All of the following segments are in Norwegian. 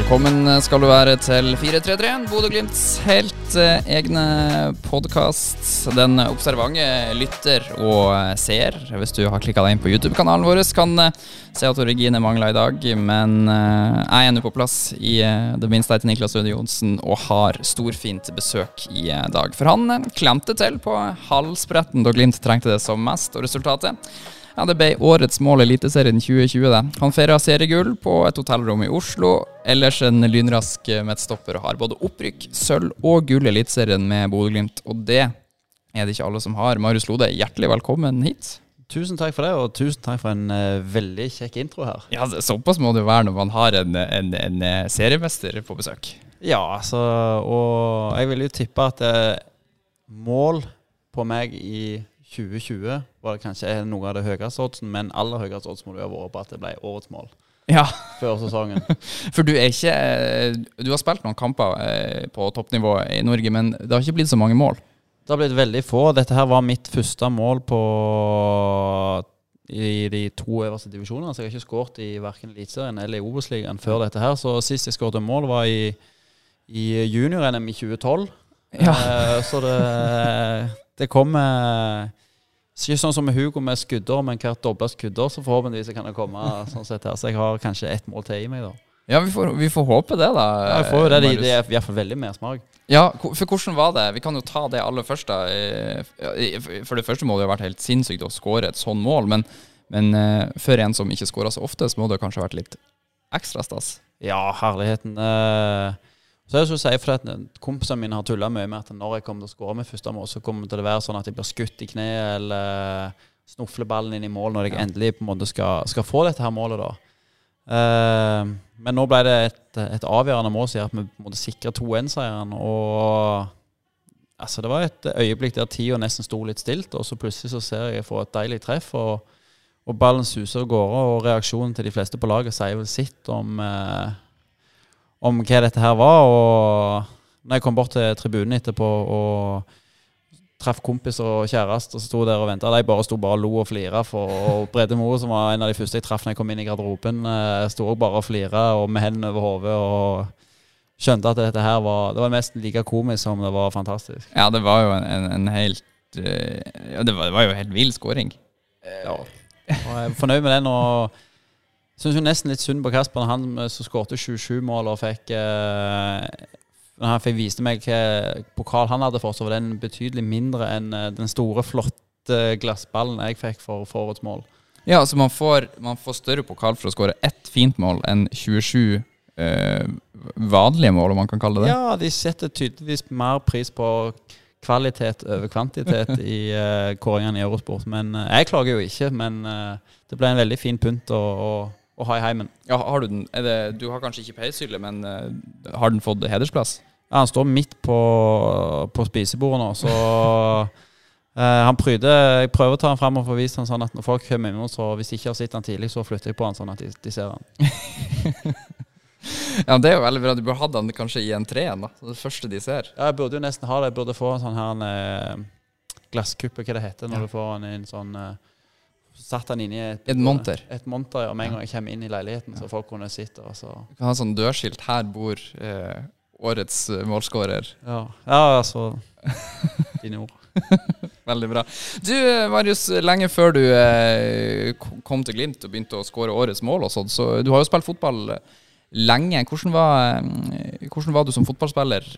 Velkommen skal du være til 433, Bodø-Glimts helt eh, egne podkast. Den observante lytter og seer, hvis du har klikka deg inn på YouTube-kanalen vår, kan eh, se at Regine mangler i dag. Men eh, jeg er nå på plass i eh, det minste etter Niklas Røde Johnsen og har storfint besøk i eh, dag. For han eh, klemte til på halsbretten da Glimt trengte det som mest, og resultatet ja, Det ble årets mål i Eliteserien 2020. det. Han feira seriegull på et hotellrom i Oslo. Ellers en lynrask midtstopper og har både opprykk, sølv og gull i Eliteserien med Bodø-Glimt. Og det er det ikke alle som har. Marius Lode, hjertelig velkommen hit. Tusen takk for det, og tusen takk for en uh, veldig kjekk intro her. Ja, Såpass må det være når man har en, en, en eh, seriemester på besøk. Ja, altså, og jeg vil jo tippe at uh, mål på meg i 2020 var det kanskje noe av det høyeste oddsen, men aller høyeste odds må det jo ha vært på at det ble årets mål Ja, før sesongen. for du er ikke eh, Du har spilt noen kamper eh, på toppnivå i Norge, men det har ikke blitt så mange mål. Det har blitt veldig få. Dette her var mitt første mål på i de to øverste divisjonene. Så jeg har ikke skåret i verken Eliteserien eller i Obos-ligaen før dette her. Så sist jeg skåret mål, var i, i junior-NM i 2012. Ja. Eh, så det, det kommer Ikke sånn som med Hugo med skuddår, men hvert doble skuddår, så forhåpentligvis kan det komme sånn sett her. Så jeg har kanskje ett mål til i meg, da. Ja, vi får, vi får håpe det, da. Ja, vi får jo det. Det, er i hvert fall veldig mersmak. Ja, for hvordan var det? Vi kan jo ta det aller første. eh, For det første må det jo ha vært helt sinnssykt å skåre et sånn mål, men, men eh, for en som ikke skårer så ofte, så må det kanskje ha vært litt ekstra stas. Ja, herligheten. Eh, så så å si, for at Kompisene mine har tulla mye med at når jeg kommer til å skåre med første mål, så kommer det til å være sånn at jeg blir skutt i kneet eller snufler ballen inn i mål når jeg Ja. endelig på en måte skal, skal få dette her målet. da. Uh, men nå ble det et, et avgjørende mål, som gjør at vi måtte sikre 2-1-seieren. Og altså, det var et øyeblikk der tida nesten sto litt stilt, og så plutselig så ser jeg jeg får et deilig treff. og og ballen suser av gårde, og reaksjonen til de fleste på laget sier vel sitt om, eh, om hva dette her var. Og når jeg kom bort til tribunen etterpå og traff kompis og kjæreste og sto der og venta, de bare sto bare og lo og flira. For Brede Moe, som var en av de første jeg traff når jeg kom inn i garderoben, eh, sto bare og flira og med hendene over hodet og skjønte at dette her var Det var nesten like komisk som det var fantastisk. Ja, det var jo en, en, en helt eh, Ja, det var, det var jo en helt vill skåring. Ja. Og jeg er fornøyd med den. og Syns jo nesten litt synd på Kasper, han eh, som skårte 27 mål og fikk eh, Når han fikk viste meg hvilken pokal han hadde fått, så var den betydelig mindre enn eh, den store, flotte glassballen jeg fikk for, forårets mål. Ja, altså man får, man får større pokal for å skåre ett fint mål enn 27 eh, vanlige mål, om man kan kalle det det. Ja, de setter tydeligvis mer pris på kvalitet over kvantitet i uh, kåringene i Eurosport. Men uh, jeg klager jo ikke, men uh, det ble en veldig fin pynt Og, å, å ha i heimen. Ja, har du den? Det, du har kanskje ikke peishylle, men uh, har den fått hedersplass? Ja, han står midt på, på spisebordet nå, så uh, han pryder Jeg prøver å ta han fram og få vist han sånn at når folk kommer innom, så hvis de ikke har sett han tidlig, så flytter jeg på han sånn at de, de ser han. Ja, det er jo veldig bra. Du burde hatt den kanskje i entreen. Det første de ser. Ja, jeg burde jo nesten ha det. Jeg burde få en sånn her en, eh, glasskuppe, hva det heter når Ja. du får den i en sånn eh, Satt han inni et, Et monter. Et monter, ja. Med en gang jeg kommer inn i leiligheten, så folk kunne sitte og så Du kan ha sånn dørskilt 'Her bor eh, årets eh, målskårer'. Ja, ja altså Dine ord. Veldig bra. Du, eh, Marius, lenge før du eh, kom til Glimt og begynte å skåre årets mål og sånn, så du har jo spilt fotball eh, lenge. Hvordan var, hvordan var du som fotballspiller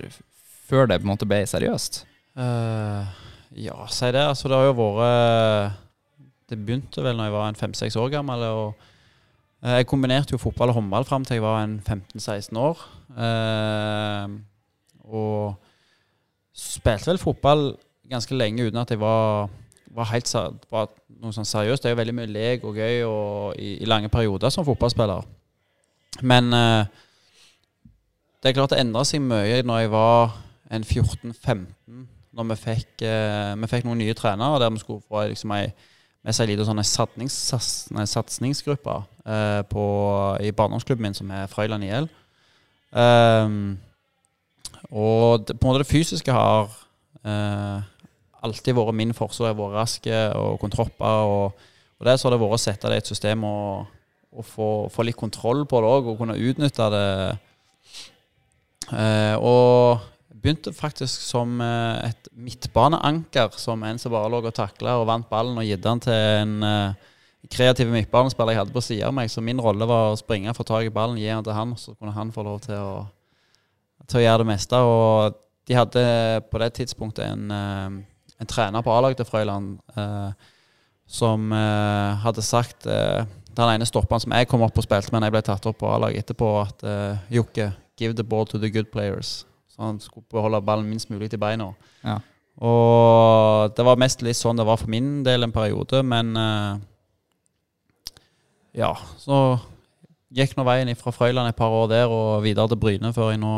før det på en måte ble seriøst? Uh, ja, si det. Altså, det har jo vært Det begynte vel når jeg var fem-seks år gammel. Og eh, jeg kombinerte jo fotball og håndball fram til jeg var en 15-16 år. Eh, og spilte vel fotball ganske lenge uten at jeg var, var helt var noe sånn seriøst. Det er jo veldig mye lek og gøy og i, i lange perioder som fotballspiller. Men eh, det er klart det endra seg mye når jeg var en 14-15, når vi fikk, vi fikk noen nye trenere der vi skulle få liksom ei med seg litt sånne sånn satsnings, sats- eh, i barndomsklubben min, som er Frøyland IL. Um, og det, på en måte det fysiske har eh, alltid vært min forsvar. Jeg har vært rask og kontropper. Og, og det så har det vært å sette det i et system og, og få, få, litt kontroll på det òg, og kunne utnytte det. Eh, og begynte faktisk som eh, et midtbaneanker, som en som bare lå og takla og vant ballen og gitt den til en eh, kreativ midtbanespiller jeg hadde på sida av meg. Så min rolle var å springe, få tak i ballen, gi den til han, så kunne han få lov til å, til å gjøre det meste. Og de hadde på det tidspunktet en, eh, en trener på A-laget til Frøyland som hadde sagt den ene stopperen som jeg kom opp og spilte, men jeg ble tatt opp på A-laget etterpå, at Jokke, give the ball to the good players. Så han skulle beholde ballen minst mulig til beina. Ja. Og det var mest litt sånn det var for min del en periode, men uh, ja, så gikk nå veien fra Frøyland et par år der og videre til Bryne før jeg nå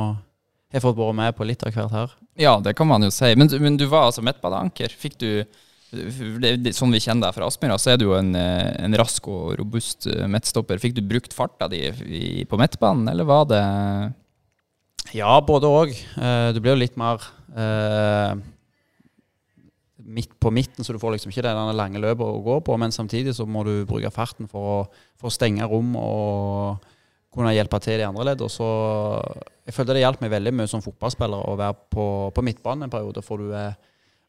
har fått vært med på litt av hvert her. Ja, det kan man jo si. Men, men du var altså midtbaneanker. Fikk du sånn vi kjenner deg fra Aspmyra, så er du jo en, eh, en, rask og robust eh, midtstopper. Fikk du brukt farta di på midtbanen, eller var det Ja, både òg. Eh, du blir jo litt mer eh, midt på midten, så du får liksom ikke det lange løpet å gå på. Men samtidig så må du bruke farten for å, for å stenge rom og kunne hjelpe til de andre leddene. Så jeg følte det hjalp meg veldig mye som fotballspiller å være på, på midtbanen en periode, for du er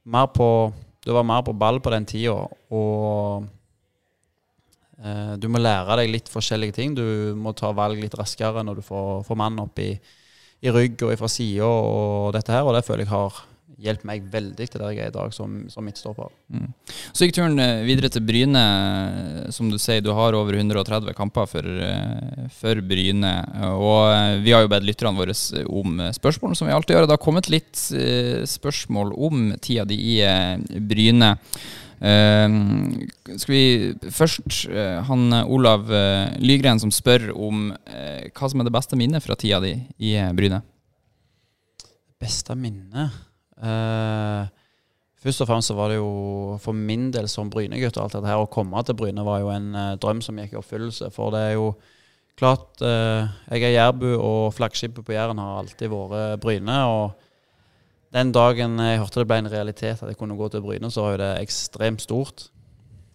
mer på du var mer på ball på den tida, og eh, du må lære deg litt forskjellige ting. Du må ta valg litt raskere når du får, får mannen opp i, i rygg og fra sida og dette her, og det føler jeg har hjulpet meg veldig til der jeg er i dag som, som midtstopper. Mm. Så gikk turen eh, videre til Bryne. Som du sier, du har over 130 kamper for, eh, for Bryne. Og eh, vi har jo bedt lytterne våre om spørsmål, som vi alltid gjør. Det har kommet litt spørsmål om tida di i Bryne. Uh, skal vi først uh, Han Olav uh, Lygren som spør om hva som er det beste minnet fra tida di i Bryne? Beste minnet? Uh, først og fremst så var det jo for min del som Bryne-gutt alt dette her, å komme til Bryne var jo en uh, drøm som gikk i oppfyllelse. For det er jo klart uh, Jeg er jærbu, og flaggskipet på Jæren har alltid vært Bryne. og den dagen jeg hørte det ble en realitet at jeg kunne gå til Bryne, så var jo det ekstremt stort.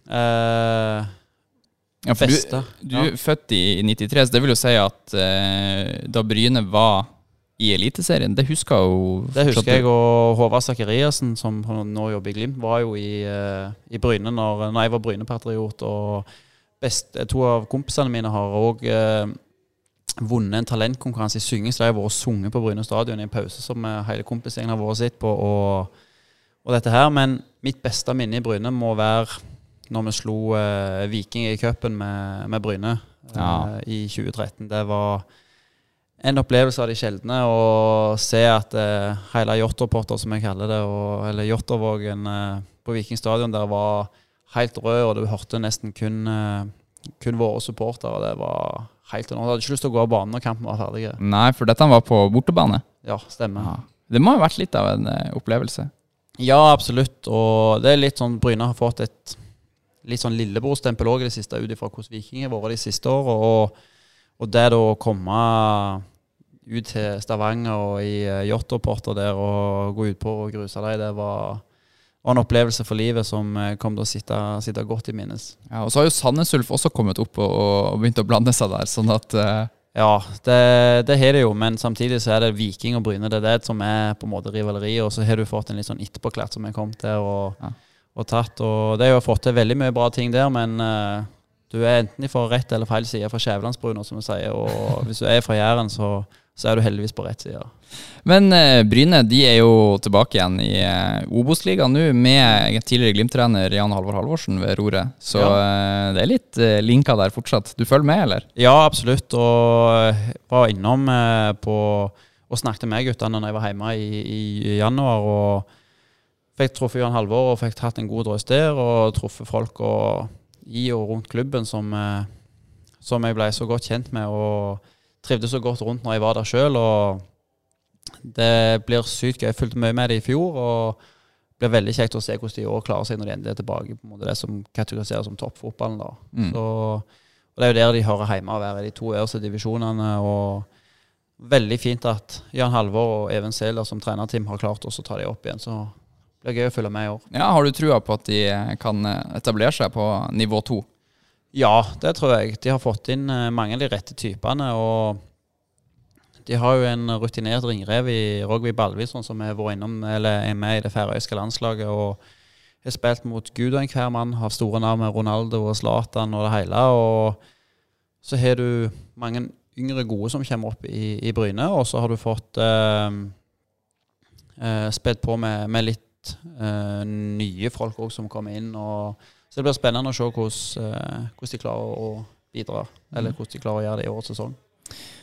Uh, ja, for beste, du, du ja. er født i 93, så det vil jo si at da Bryne var i Eliteserien. Det husker jo Det husker jeg, og Håvard Sakariassen, som nå jobber i Glimt, var jo i, uh, i Bryne når, når, jeg var Bryne-patriot. Og best, to av kompisene mine har òg eh, vunnet en talentkonkurranse i synging, så de har vært sunget på Bryne stadion i en pause som uh, hele kompisgjengen har vært sitt på. Og, og, dette her, Men mitt beste minne i Bryne må være når vi slo Viking i cupen med, med, Bryne ja. i 2013. Det var en opplevelse av de sjeldne å se at eh, hele Jåttåpotter, som jeg kaller det, og, eller Jåttåvågen eh, på Viking stadion, der var helt rød, og du hørte nesten kun, eh, kun våre supportere. Det var helt enormt. Jeg hadde ikke lyst til å gå av banen når kampen var ferdig. Nei, for dette var på bortebane? Ja, stemmer. Ja. Det må ha vært litt av en opplevelse? Ja, absolutt. Og det er litt sånn Bryne har fått et litt sånn lillebrorstempel òg i det siste, ut ifra hvordan Viking har vært de siste åra. Og, og det da å komme ut til Stavanger og i yachtopporter der og gå utpå og gruse dem, det var, var, en opplevelse for livet som uh, kom til å sitte, sitte, godt i minnes. Ja, Og så har jo Sandnes Ulf også kommet opp og, og, begynt å blande seg der, sånn at uh... Ja, det, det har det jo, men samtidig så er det Viking og Bryne. Det er det som er på en måte rivaleri. Og så har du fått en litt sånn etterpåklatt som er kommet der og, ja. og tatt. Og det har jo fått til veldig mye bra ting der, men du er enten fra rett eller feil side fra Skjævelandsbrua, som vi sier. Og hvis du er fra Jæren, så så er du heldigvis på rett side. Men eh, Bryne de er jo tilbake igjen i eh, Obos-ligaen nå, med tidligere Glimt-trener Jan Halvor Halvorsen ved roret. Så ja. eh, det er litt eh, linker der fortsatt. Du følger med, eller? Ja, absolutt. Og var innom på og snakket med guttene når jeg var hjemme i, i januar. og Fikk truffet Jan Halvor og fikk tatt en god drøs der. Og truffet folk og, i og rundt klubben som, som jeg ble så godt kjent med. og trivdes så godt rundt når jeg var der sjøl. Det blir sykt gøy. Jeg fulgte mye med det i fjor. og det blir veldig kjekt å se hvordan de i år klarer seg når de endelig er tilbake på det som kategoriseres som toppfotballen. da. Mm. Så, og Det er jo der de hører hjemme, å være i de to øverste divisjonene. og Veldig fint at Jan Halvor og Even Sæler som trenerteam har klart å ta dem opp igjen. så det blir gøy å følge med i år. Ja, Har du trua på at de kan etablere seg på nivå to? Ja, det tror jeg. De har fått inn eh, mange av de rette typene. Og de har jo en rutinert ringrev i Rogvi Balvison som er, innom, er med i det færøyske landslaget. og har spilt mot gud og enhver mann, har store navn med Ronaldo og Zlatan og det hele. Og så har du mange yngre gode som kommer opp i, i Bryne, og så har du fått eh, eh, på med, med litt eh, nye folk òg som kommer inn. og så det blir spennende å se hvordan, eh, hvordan de klarer å bidra, eller mm. hvordan de klarer å gjøre det i årets sesong.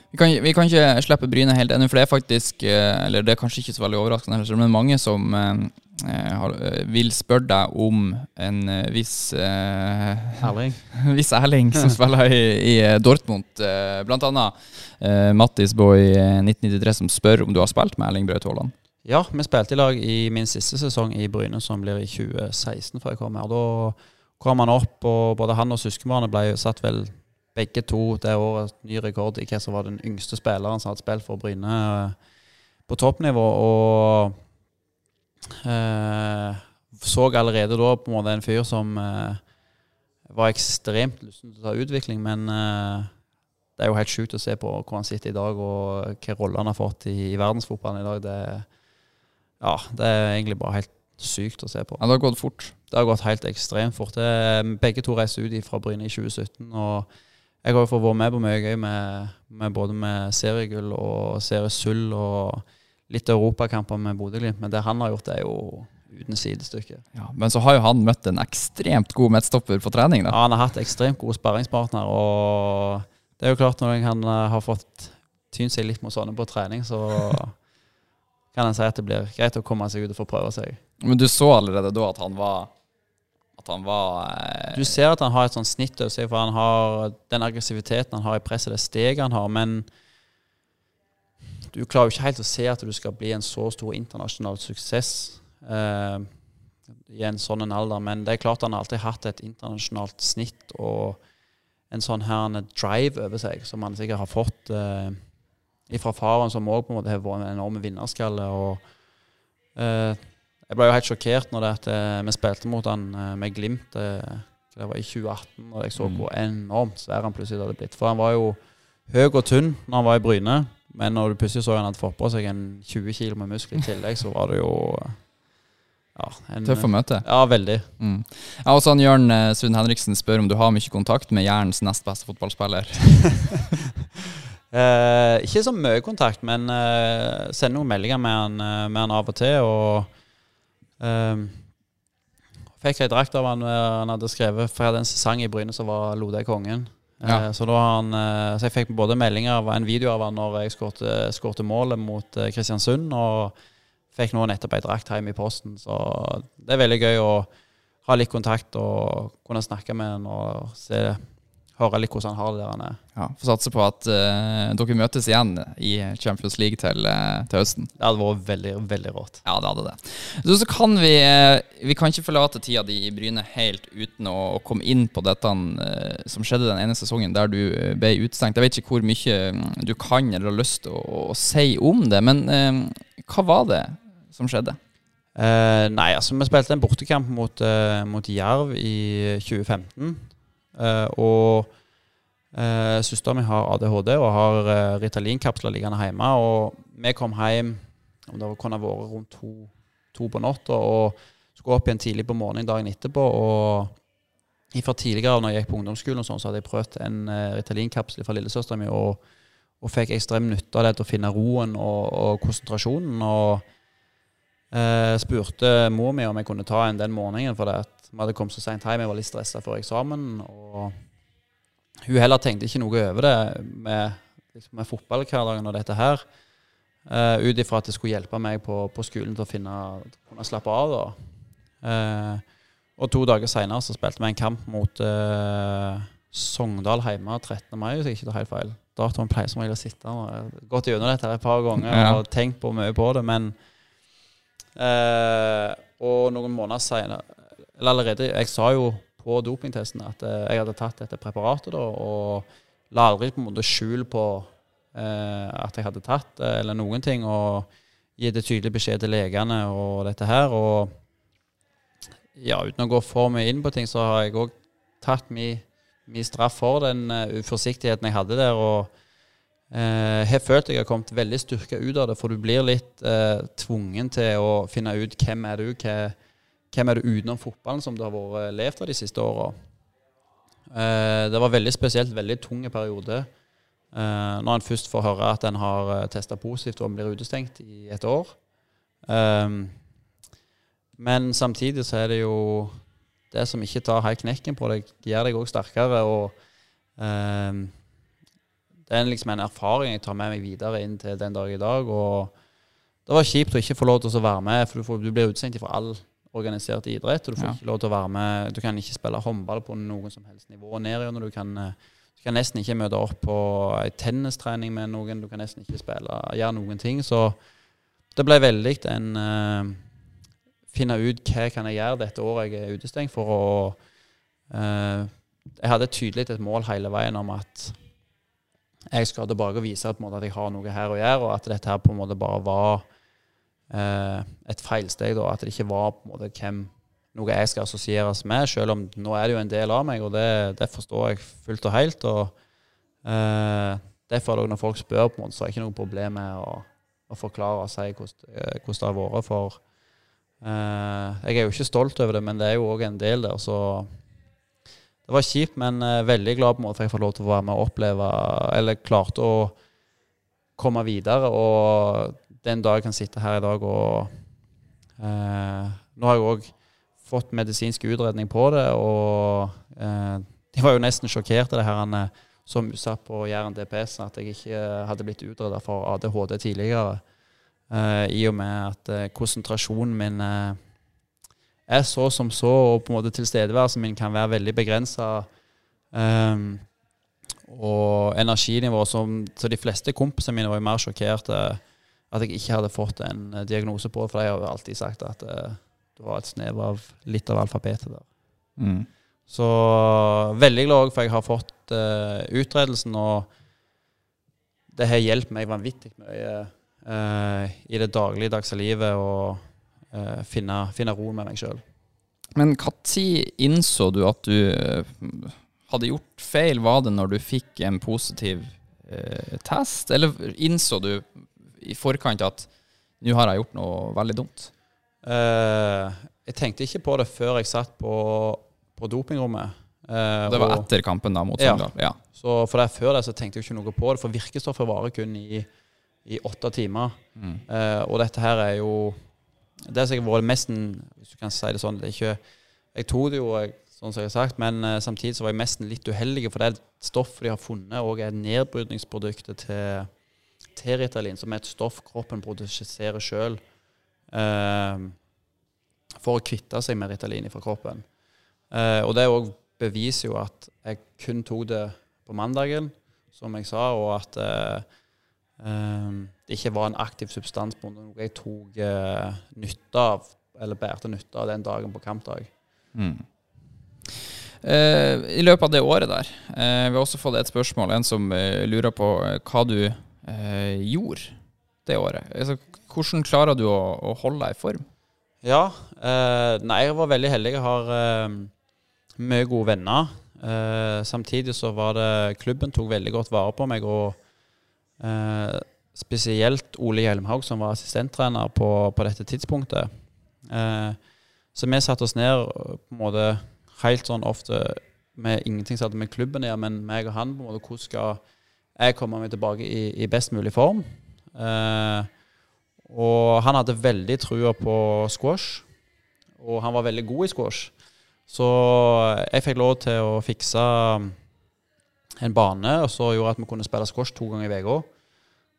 Vi kan, vi kan, ikke slippe Bryne helt ennå, for det er faktisk eh, Eller det er kanskje ikke så veldig overraskende, men mange som eh, har, vil spørre deg om en viss eh, Erling. viss Erling som spiller i, i Dortmund. Eh, blant annet eh, Mattis Boy 1993 som spør om du har spilt med Erling Braut Haaland. Ja, vi spilte i lag i min siste sesong i Bryne, som blir i 2016 før jeg kom her. Da kom han opp, og både han og søskenbarnet ble satt vel begge to det året ny rekord i hva som var den yngste spilleren som hadde spilt for Bryne eh, på toppnivå. Og eh, så allerede da på en måte en fyr som eh, var ekstremt lysten til å ta utvikling, men eh, det er jo helt sjukt å se på hvor han sitter i dag, og hvilken rolle han har fått i, i verdensfotballen i dag. Det, ja, det er egentlig bare helt sykt å se på. Ja, Det har gått fort? Det har gått helt ekstremt fort. Det, begge to reiste ut fra Bryne i 2017. og Jeg har jo fått vært med på mye gøy, med, med både med seriegull og seriesull og litt europakamper med Bodø-Glimt. Men det han har gjort, er jo uten sidestykke. Ja, men så har jo han møtt en ekstremt god midtstopper på trening. da. Ja, Han har hatt ekstremt gode sparringspartner. Og det er jo klart, når han har fått tynt seg litt mot sånne på trening, så kan en si at det blir greit å komme seg ut og få prøve seg. Men du så allerede da at han var At han var eh... Du ser at han har et sånt snitt over seg, for han har den aggressiviteten han har i presset, det steget han har, men du klarer jo ikke helt å se at du skal bli en så stor internasjonal suksess eh, i en sånn en alder. Men det er klart han har alltid hatt et internasjonalt snitt og en sånn her drive over seg, som han sikkert har fått eh, fra faren, som òg har vært en enorm vinnerskalle. og eh, Jeg ble jo helt sjokkert når det at eh, vi spilte mot han eh, med Glimt. Eh, det var i 2018, og jeg så mm. hvor enormt svær han plutselig hadde blitt. For han var jo høy og tynn når han var i Bryne, men når du plutselig så han hadde fått på seg en 20 kg med muskler i tillegg, så var det jo ja, en, Tøff å møte. Ja, veldig. Mm. Ja, også han Jørn Sund Henriksen spør om du har mye kontakt med Jærens nest beste fotballspiller. Eh, ikke så mye kontakt, men eh, sender noen meldinger med han, eh, med han, av og til. Og eh, fikk ei drakt av han eh, han hadde skrevet fra den sesongen i Bryne som var 'Lode kongen'. Eh, ja. så, han, så jeg fikk både meldinger av en video av han når jeg skårte målet mot Kristiansund, og fikk nå nettopp ei drakt hjem i posten. Så det er veldig gøy å ha litt kontakt og kunne snakke med han og se høre litt hvordan han har det der han er. Ja, Får satse på at uh, dere møtes igjen i Champions League til, uh, til, høsten. Det hadde vært veldig veldig rått. Ja, det hadde det. Så, så kan vi uh, Vi kan ikke forlate tida di i Bryne helt uten å, å komme inn på dette som skjedde den ene sesongen der du ble utestengt. Jeg vet ikke hvor mye mm, du kan eller har lyst til å, å, si om det, men hva var det som skjedde? nei, altså vi spilte en bortekamp mot, mot Jerv i 2015. Uh, og eh, søstera mi har ADHD og har eh, Ritalin-kapsler liggende hjemme. Og vi kom hjem om det kunne vært rundt to, to på natta og skulle opp igjen tidlig på morgenen dagen etterpå. og fra tidligere når jeg gikk på ungdomsskolen, sånn, så hadde jeg prøvd en uh, Ritalin-kapsel fra lillesøstera mi og, og, fikk ekstrem nytte av det til å finne roen og, og konsentrasjonen. og uh, spurte mor mi om jeg kunne ta en den morgenen, for det at vi hadde kommet så seint hjem, jeg var litt stressa før eksamen. Og hun heller tenkte ikke noe over det med, liksom med fotballhverdagen og dette her. Uh, Ut ifra at det skulle hjelpe meg på, på skolen til å finne, kunne slappe av. Uh, og to dager seinere så spilte vi en kamp mot uh, Sogndal hjemme 13. mai, hvis jeg ikke tar helt feil. Datoen pleier som regel å sitte og jeg har gått gjennom dette et par ganger ja. og tenkt på mye på det, men Og noen måneder seinere eller allerede Jeg sa jo på dopingtesten at eh, jeg hadde tatt dette preparatet, da, og la aldri på en måte skjul på eh, at jeg hadde tatt det, eller noen ting, og gitt tydelig beskjed til legene og dette her. Og ja, uten å gå for mye inn på ting, så har jeg òg tatt min mi straff for den uh, uforsiktigheten jeg hadde der. og uh, har følt jeg har kommet veldig styrka ut av det, for du blir litt uh, tvungen til å finne ut hvem er du hva, hvem er du utenom fotballen som du har vært levd av de siste åra. Uh, det var veldig spesielt, veldig tung periode. Uh, når en først får høre at en har testa positivt og blir utestengt i et år. Men samtidig så er det jo det som ikke tar helt knekken på deg, gjør deg òg sterkere. og Det er liksom en erfaring jeg tar med meg videre inn til den dag i dag. og Det var kjipt å ikke få lov til å være med, for du, får, du blir utestengt fra all organisert idrett. og Du får Ja. ikke lov til å være med, du kan ikke spille håndball på noen som helst nivå Nedgjørende. Du kan eh, du kan nesten ikke møte opp på ei tennistrening med noen. Du kan nesten ikke spille, gjøre noen ting. Så det ble veldig en uh, Finne ut hva kan jeg gjøre dette året jeg er utestengt, for å uh, Jeg hadde tydelig et mål hele veien om at jeg skal tilbake og vise på en måte, at jeg har noe her å gjøre, og at dette her på en måte bare var eh, et feilsteg. Da, at det ikke var på en måte hvem noe jeg skal assosieres med, selv om nå er det jo en del av meg, og det, det forstår jeg fullt og helt. og eh, Derfor er det når folk spør, på en måte, så er det ikke noe problem med å, å forklare og si hvordan, eh, hvordan det har vært. For eh, jeg er jo ikke stolt over det, men det er jo òg en del der, så det var kjipt, men eh, veldig glad på en måte for jeg får lov til å være med og oppleve Eller klarte å komme videre. Og den dag jeg kan sitte her i dag og eh, Nå har jeg òg fått medisinsk utredning på det, og eh, de var jo nesten sjokkerte, det her eh, som satt på Jæren DPS, at jeg ikke hadde blitt utredet for ADHD tidligere. Eh, I og med at eh, konsentrasjonen min eh, er så som så, og på en måte tilstedeværelsen min kan være veldig begrensa. og energinivået som Så de fleste kompisene mine var jo mer sjokkerte at jeg ikke hadde fått en eh, diagnose på det, for de har alltid sagt at eh, det var et snev av litt av alfabetet der. Mm. Så veldig glad for jeg har fått uh, utredelsen, og det har hjulpet meg vanvittig mye uh, i det dagligdagse livet å uh, finne, finne roen med meg sjøl. Men når innså du at du hadde gjort feil? Var det når du fikk en positiv test, eller innså du i forkant at nå har jeg gjort noe veldig dumt? Uh, jeg tenkte ikke på det før jeg satt på, på dopingrommet. Uh, Det var og- etter kampen da mot Sogndal? Ja. Så for det før det så tenkte jeg ikke noe på det, for virkestoffet varer kun i, i åtte timer. Mm. Uh, og dette her er jo Det som har vært mest Hvis du kan si det sånn det ikke, Jeg tok det jo, jeg, sånn som jeg har sagt, men samtidig så var jeg mest litt uheldig, for det stoffet de har funnet, og er nedbrytningsproduktet til, til Ritalin, som er et stoff kroppen produserer sjøl for å kvitte seg med Ritalin fra kroppen. Eh, og det òg beviser jo at jeg kun tok det på mandagen, som jeg sa, og at eh, eh, det ikke var en aktiv substans på noe jeg tok eh, nytte av, eller bærte nytte av den dagen på kampdag. Mm. Uh, I løpet av det året der, uh, vi har også fått et spørsmål, en som uh, lurer på eh, hva du eh, gjorde det året. Altså, hvordan klarer du å, å holde deg i form? Ja. Eh, nei, jeg var veldig heldig. Jeg har eh, mye gode venner. Eh, samtidig så var det Klubben tok veldig godt vare på meg, og eh, spesielt Ole Hjelmhaug, som var assistenttrener på, på dette tidspunktet. Eh, så vi satte oss ned på en måte helt sånn ofte med ingenting som med klubben å gjøre, men meg og han på en måte, hvordan skal jeg kommer meg tilbake i, i best mulig form? Eh, og han hadde veldig trua på squash, og han var veldig god i squash. Så jeg fikk lov til å fikse en bane, og så gjorde at vi kunne spille squash to ganger i uka.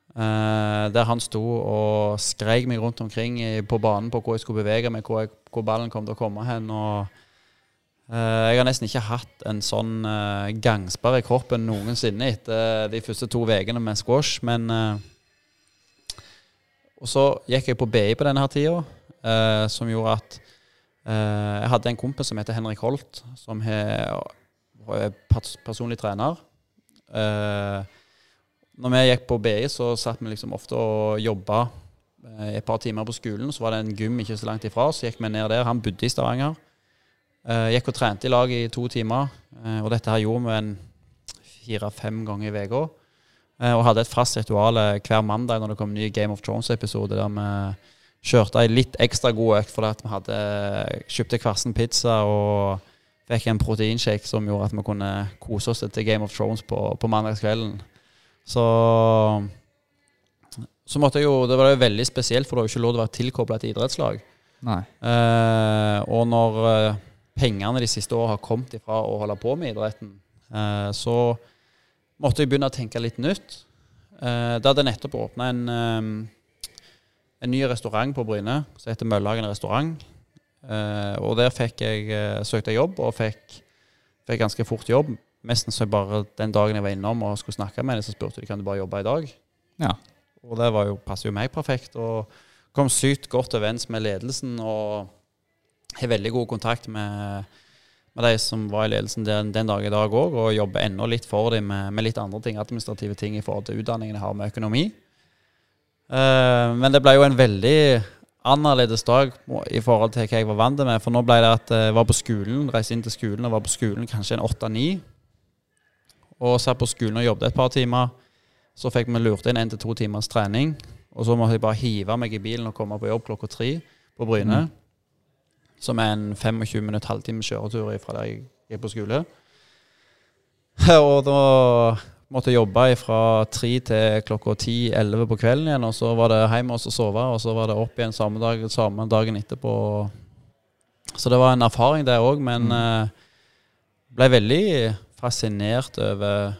Eh, der han sto og skreik meg rundt omkring på banen på hvor jeg skulle bevege meg, hvor, jeg, hvor ballen kom til å komme hen. og Jeg har nesten ikke hatt en sånn uh, gangsperre i kroppen noensinne etter de første to ukene med squash, men eh, og så gikk jeg på BI på denne her tida, eh, som gjorde at eh, jeg hadde en kompis som heter Henrik Holt, som er er personlig trener. Eh, når vi gikk på BI, så satt vi liksom ofte og jobba eh, et par timer på skolen. Så var det en gym ikke så langt ifra, så gikk vi ned der. Han bodde i Stavanger. Eh, gikk og trente i lag i to timer. Uh, og dette her gjorde vi en fire-fem ganger i uka. Uh, og hadde et fast ritual hver mandag når det kom en ny Game of Thrones-episode, der vi kjørte ei litt ekstra god økt fordi vi hadde kjøpte kvarsen pizza og fikk en proteinshake som gjorde at vi kunne kose oss etter Game of Thrones på, på mandagskvelden. Så så måtte jeg jo, Det var jo veldig spesielt, for det var jo ikke lov til å være tilkobla et idrettslag. Nei. Eh, og når pengene de siste årene har kommet ifra å holde på med idretten, eh, så måtte jeg begynne å tenke litt nytt. Eh, det hadde nettopp åpna en, eh, en ny restaurant på Bryne som heter Møllhagen restaurant. Eh, og der fikk jeg, eh, søkte jeg jobb, og fikk, fikk ganske fort jobb. Nesten så jeg bare den dagen jeg var innom og skulle snakke med dem, så spurte de kan du bare jobbe i dag. Ja. Og det var jo, passer jo meg perfekt. Og kom sykt godt overens med ledelsen og har veldig god kontakt med, med de som var i ledelsen den, den dag i dag òg, og jobber ennå litt for dem med, med, litt andre ting, administrative ting i forhold til utdanningen jeg har med økonomi. Uh, men det ble jo en veldig annerledes dag i forhold til hva jeg var vant med. For nå ble det at jeg var på skolen, reiste inn til skolen og var på skolen kanskje en åtte-ni. Og satt på skolen og jobbet et par timer. Så fikk vi lurt inn én til to timers trening. Og så måtte jeg bare hive meg i bilen og komme på jobb klokka tre på Bryne. Mm. Som er en 25 minutt, halvtime kjøretur fra der jeg er på skole. Og da måtte jeg jobbe fra tre til klokka ti-elleve på kvelden igjen. Og så var det hjem og sove, og så var det opp igjen samme, dag, samme dagen etterpå. Så det var en erfaring, det òg. Men mm. Eh, ble veldig fascinert over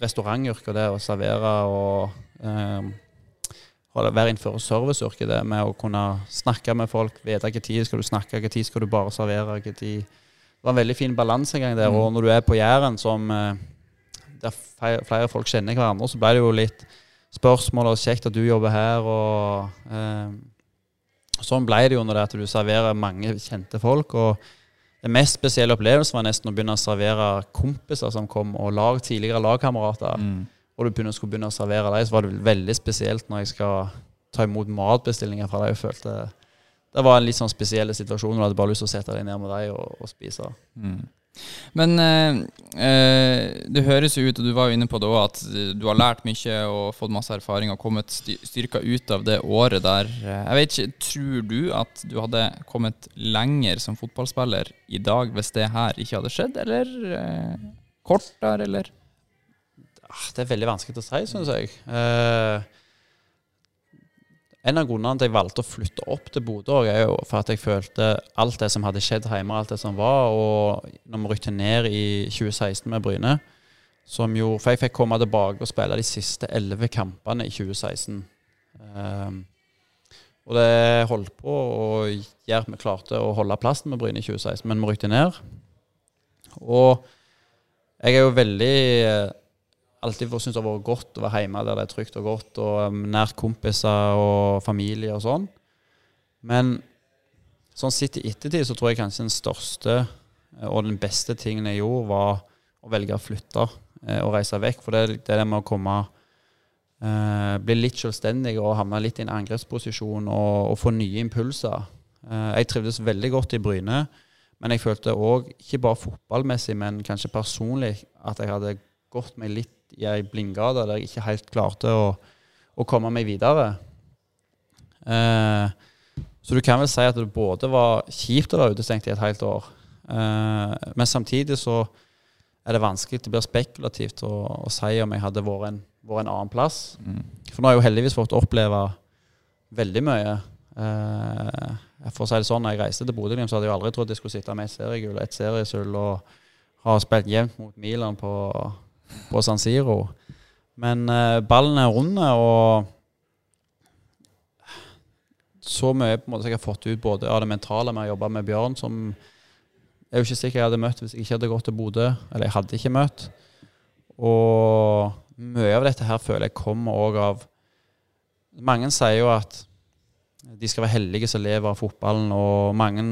restaurantyrket, det å servere og eh, være innenfor serviceyrket, det med å kunne snakke med folk, vite tid skal du snakke, hvilken tid skal du bare servere. Tid. Det var en veldig fin balansegang der. Mm. Og når du er på Jæren, som eh, der flere folk kjenner hverandre, så ble det jo litt spørsmål og kjekt at du jobber her. og eh, Sånn ble det jo når det at du serverer mange kjente folk. og den mest spesielle opplevelsen var nesten å begynne å servere kompiser som kom, og lag, tidligere lagkamerater. Mm. Og du begynner, skulle begynne å servere dem, så var det veldig spesielt når jeg skal ta imot matbestillinger fra dem. Jeg følte det var en litt sånn spesiell situasjon, og du hadde bare lyst til å sette deg ned med dem og, og spise. Mm. Men eh, eh, det høres jo ut, og du var jo inne på det òg, at du har lært mye og fått masse erfaring og kommet styrka ut av det året der. Jeg vet ikke, Tror du at du hadde kommet lenger som fotballspiller i dag hvis det her ikke hadde skjedd, eller eh, kortere, eller? Ah, det er veldig vanskelig å si, syns jeg. Eh, en av grunnene til at jeg valgte å flytte opp til Bodø, er jo for at jeg følte alt det som hadde skjedd hjemme, alt det som var. Og når vi rykte ned i 2016 med Bryne som jo, For jeg fikk komme tilbake og spille de siste elleve kampene i 2016. Um, ehm, og det holdt på å gjøre at vi klarte å holde plassen med Bryne i 2016, men vi rykte ned. Og jeg er jo veldig alltid syntes det har vært godt å være hjemme der det er trygt og godt, og um, nært kompiser og familie og sånn. Men sånn sett i ettertid så tror jeg kanskje den største eh, og den beste tingen jeg gjorde, var å velge å flytte eh, og reise vekk. For det, det er det med å komme eh, Bli litt selvstendig og havne litt i en angrepsposisjon og, og få nye impulser. Eh, jeg trivdes veldig godt i Bryne, men jeg følte òg, ikke bare fotballmessig, men kanskje personlig, at jeg hadde gått meg litt i ei blindgate der jeg ikke helt klarte å, å komme meg videre. Eh, så du kan vel si at det både var kjipt å være utestengt i et helt år, eh, men samtidig så er det vanskelig, det blir spekulativt å, å si om jeg hadde vært en, vært en annen plass. Mm. For nå har jeg jo heldigvis fått oppleve veldig mye. Eh, for å si det sånn, når jeg reiste til Bodø-Glimt, så hadde jeg aldri trodd jeg skulle sitte med et seriegull og et seriesull og ha spilt jevnt mot Milan på på San Siro. Men uh, ballen er rund, og så mye på en måte jeg har fått ut både av det mentale med å jobbe med Bjørn, som jeg er jo ikke sikker jeg hadde møtt hvis jeg ikke hadde gått til Bodø. Eller jeg hadde ikke møtt. Og mye av dette her føler jeg kommer òg av Mange sier jo at de skal være heldige som lever av fotballen, og mange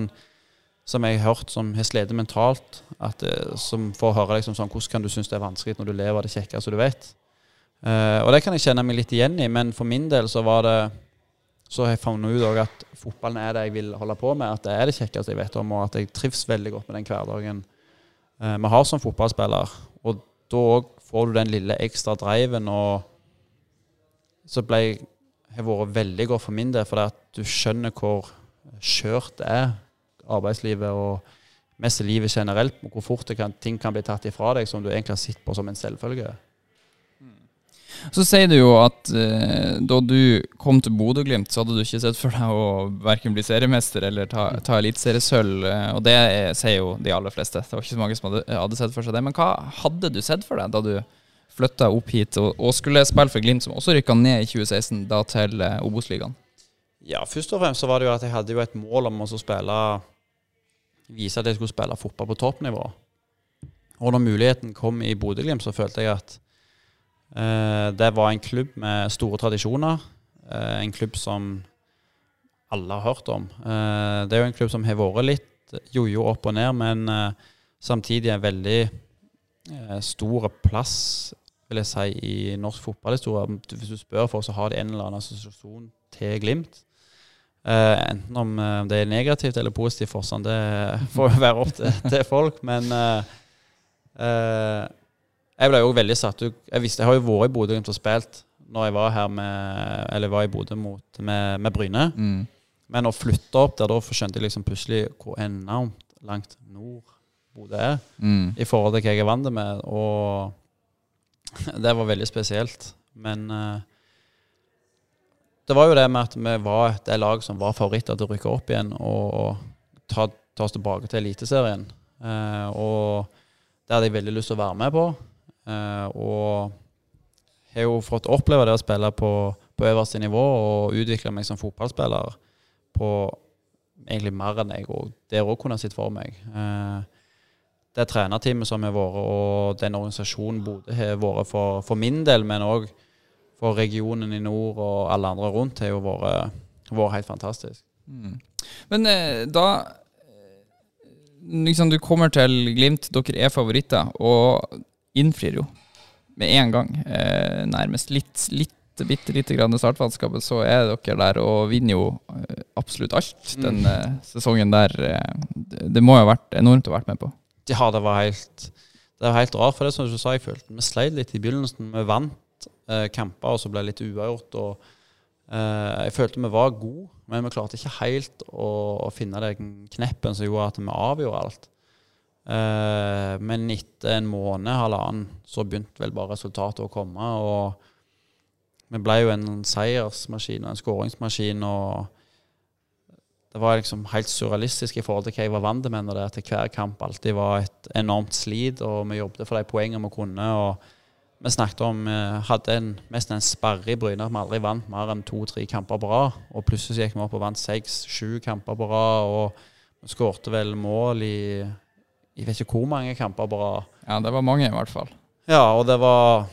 som jeg har hørt som har slitt mentalt, at, eh, som får høre liksom sånn Hvordan kan du synes det er vanskelig når du lever det kjekkeste du vet? Uh, og det kan jeg kjenne meg litt igjen i, men for min del så var det så har jeg funnet ut at fotballen er det jeg vil holde på med. At det er det kjekkeste jeg vet om, og at jeg trives veldig godt med den hverdagen eh, vi har som fotballspiller. Og da òg får du den lille ekstra driven, og så ble jeg har vært veldig godt for min del, fordi at du skjønner hvor skjørt det er, arbeidslivet og mest livet generelt, hvor fort kan, ting kan bli tatt ifra deg som du egentlig har sett på som en selvfølge. Så sier du jo at eh, da du kom til Bodø-Glimt, så hadde du ikke sett for deg å verken bli seriemester eller ta, ta eliteseriesølv. eh, Og det er, sier jo de aller fleste. Det var ikke så mange som hadde, hadde sett for seg det. Men hva hadde du sett for deg da du flytta opp hit og, og skulle spille for Glimt, som også rykka ned i 2016, da til eh, Obos-ligaen? Ja, først og fremst så var det jo at jeg hadde jo et mål om å spille Vise at jeg skulle spille fotball på toppnivå. Og når muligheten kom i Bodø-Glimt, så følte jeg at eh, det var en klubb med store tradisjoner. Eh, en klubb som alle har hørt om. Eh, det er jo en klubb som har vært litt jojo opp og ned, men eh, samtidig en veldig eh, stor plass vil jeg si, i norsk fotballhistorie. Hvis du spør folk, så har de en eller annen assosiasjon til Glimt. Eh, enten om eh, det er negativt eller positivt for sånn, det får jo være opp til, til folk. Men uh, uh, jeg ble jo veldig satt ut Jeg visste, jeg har jo vært i Bodø-Glimt og spilt når jeg var her med Eller var i Bodø mot, med, med Bryne. Mm. Men å flytte opp der, da skjønte jeg liksom plutselig hvor enormt langt nord Bodø er Mm. i forhold til hva jeg er vant med. Og det var veldig spesielt. Men eh, det var jo det med at vi var det laget som var favoritter til å rykke opp igjen og ta, ta oss tilbake til Eliteserien. Eh, og det hadde jeg veldig lyst til å være med på. Eh, og har jo fått oppleve det å spille på, på øverste nivå og utvikle meg som fotballspiller på egentlig mer enn jeg og der òg kunne sett for meg. Eh, det trenerteamet som har vært, og den organisasjonen Bodø har vært for, for min del, men òg for regionen i nord og alle andre rundt, har jo vært, vært helt fantastisk. Mm. Men eh, da liksom Du kommer til Glimt, dere er favoritter, og innfrir jo med en gang. Eh, nærmest litt, litt bitte lite grann startvanskapet, så er dere der og vinner jo eh, absolutt alt Mm. den eh, sesongen der. Det, må jo ha vært enormt å ha vært med på. Ja, det var helt Det var helt rart, for det som du sa, jeg følte vi sleit litt i begynnelsen. Vi vant kamper, og så ble det litt uavgjort. og eh, Jeg følte vi var gode, men vi klarte ikke helt å, å finne den kneppen som gjorde at vi avgjorde alt. Eh, men etter en måned, halvannen, så begynte vel bare resultatet å komme. og vi ble jo en seiersmaskin og en skåringsmaskin. og Det var liksom helt surrealistisk i forhold til hva jeg var vant det at hver kamp alltid var et enormt slit, og vi jobbet for de poengene vi kunne. og Vi snakket om hadde en, mest en sperre i Bryne vi aldri vant mer enn to-tre kamper på rad. Og plutselig så gikk vi opp og vant seks-sju kamper på rad, og skårte vel mål i jeg vet ikke hvor mange kamper på rad. Ja, det var mange, i hvert fall. Ja, og det var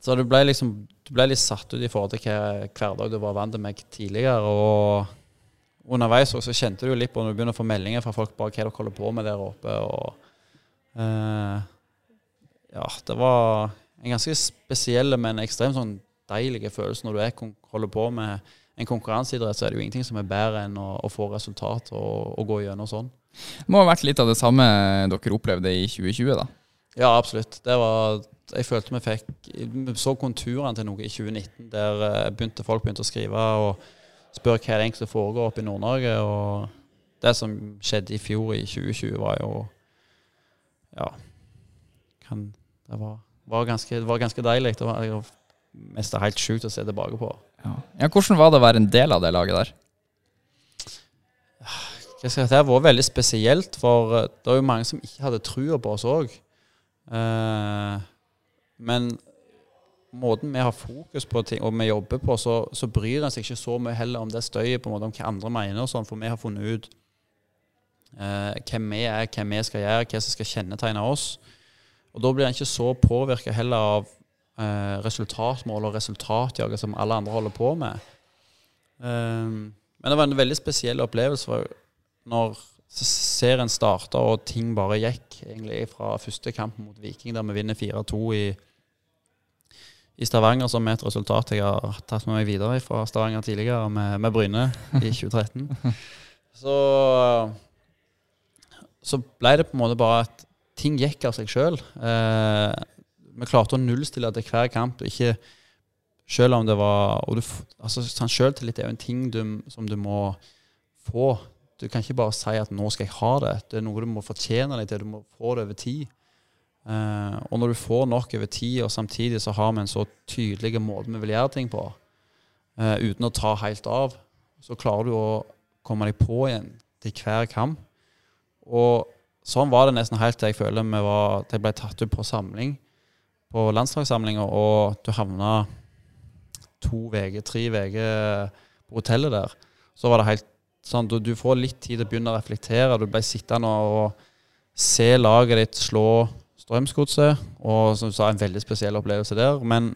Så du ble liksom Du ble litt satt ut i forhold til hva hverdag du var vant med tidligere. Og underveis også, så kjente du jo litt på når du begynner å få meldinger fra folk bare hva dere holder på med der oppe. og eh, Ja, det var en ganske spesiell, men ekstremt sånn deilig følelse når du er, holder på med en konkurranseidrett, så er det jo ingenting som er bedre enn å, å få resultat og, og gå gjennom sånn. Det må ha vært litt av det samme dere opplevde i 2020, da. Ja, absolutt. Det var, jeg følte vi fikk Vi så konturene til noe i 2019, der eh, begynte folk begynte å skrive og spørre hva det egentlig foregår oppe i Nord-Norge. Og det som skjedde i fjor, i 2020, var jo Ja. Kan, det var, var, ganske, det var ganske deilig. Det var mest helt sjukt å se tilbake på. Ja. ja, Hvordan var det å være en del av det laget der? Hva skal jeg si, Det vært veldig spesielt, for eh, det var jo mange som ikke hadde trua på oss òg. men måten vi har fokus på ting, og vi jobber på, så, så bryr en seg ikke så mye heller om det støyet, på en måte om hva andre mener, sånn, for vi har funnet ut eh, hvem vi er, hva vi skal gjøre, hva som skal kjennetegne oss. Og da blir en ikke så påvirka heller av eh, resultatmål og resultatjaget som alle andre holder på med. Um, men det var en veldig spesiell opplevelse. for når serien starta og ting bare gikk egentlig fra første kamp mot Viking, der vi vinner 4-2 i i Stavanger som er et resultat jeg har tatt med meg videre fra Stavanger tidligere, med, med Bryne i 2013. Så, så ble det på en måte bare at ting gikk av seg sjøl. Eh, vi klarte å nullstille til hver kamp. Ikke selv om det var og du, altså, sånn Selvtillit er jo en ting du, som du må få. Du kan ikke bare si at 'nå skal jeg ha det'. Det er noe du må fortjene deg til. Du må få det over tid. Eh, og når du får nok over tid, og samtidig så har vi en så tydelig måte vi vil gjøre ting på, eh, uten å ta helt av, så klarer du å komme deg på igjen til hver kamp. Og sånn var det nesten helt til jeg føler vi var, til ble tatt ut på samling, på landslagssamlinga, og du havna to uker, tre uker på hotellet der. Så var det helt sånn du, du får litt tid til å begynne å reflektere. Du ble sittende og se laget ditt slå Strømsgodset, og som du sa, en veldig spesiell opplevelse der. Men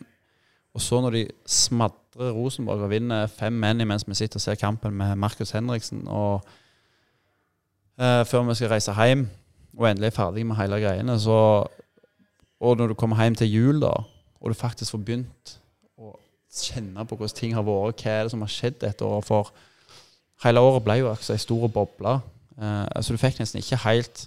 og så når de smadrer Rosenborg og vinner fem menn mens vi sitter og ser kampen med Markus Henriksen, og eh, før vi skal reise hjem og endelig er ferdig med hele greiene, så Og når du kommer hjem til jul, da, og du faktisk får begynt å kjenne på hvordan ting har vært, hva er det som har skjedd dette året For hele året ble jo altså ei stor boble. Eh, altså du fikk nesten ikke helt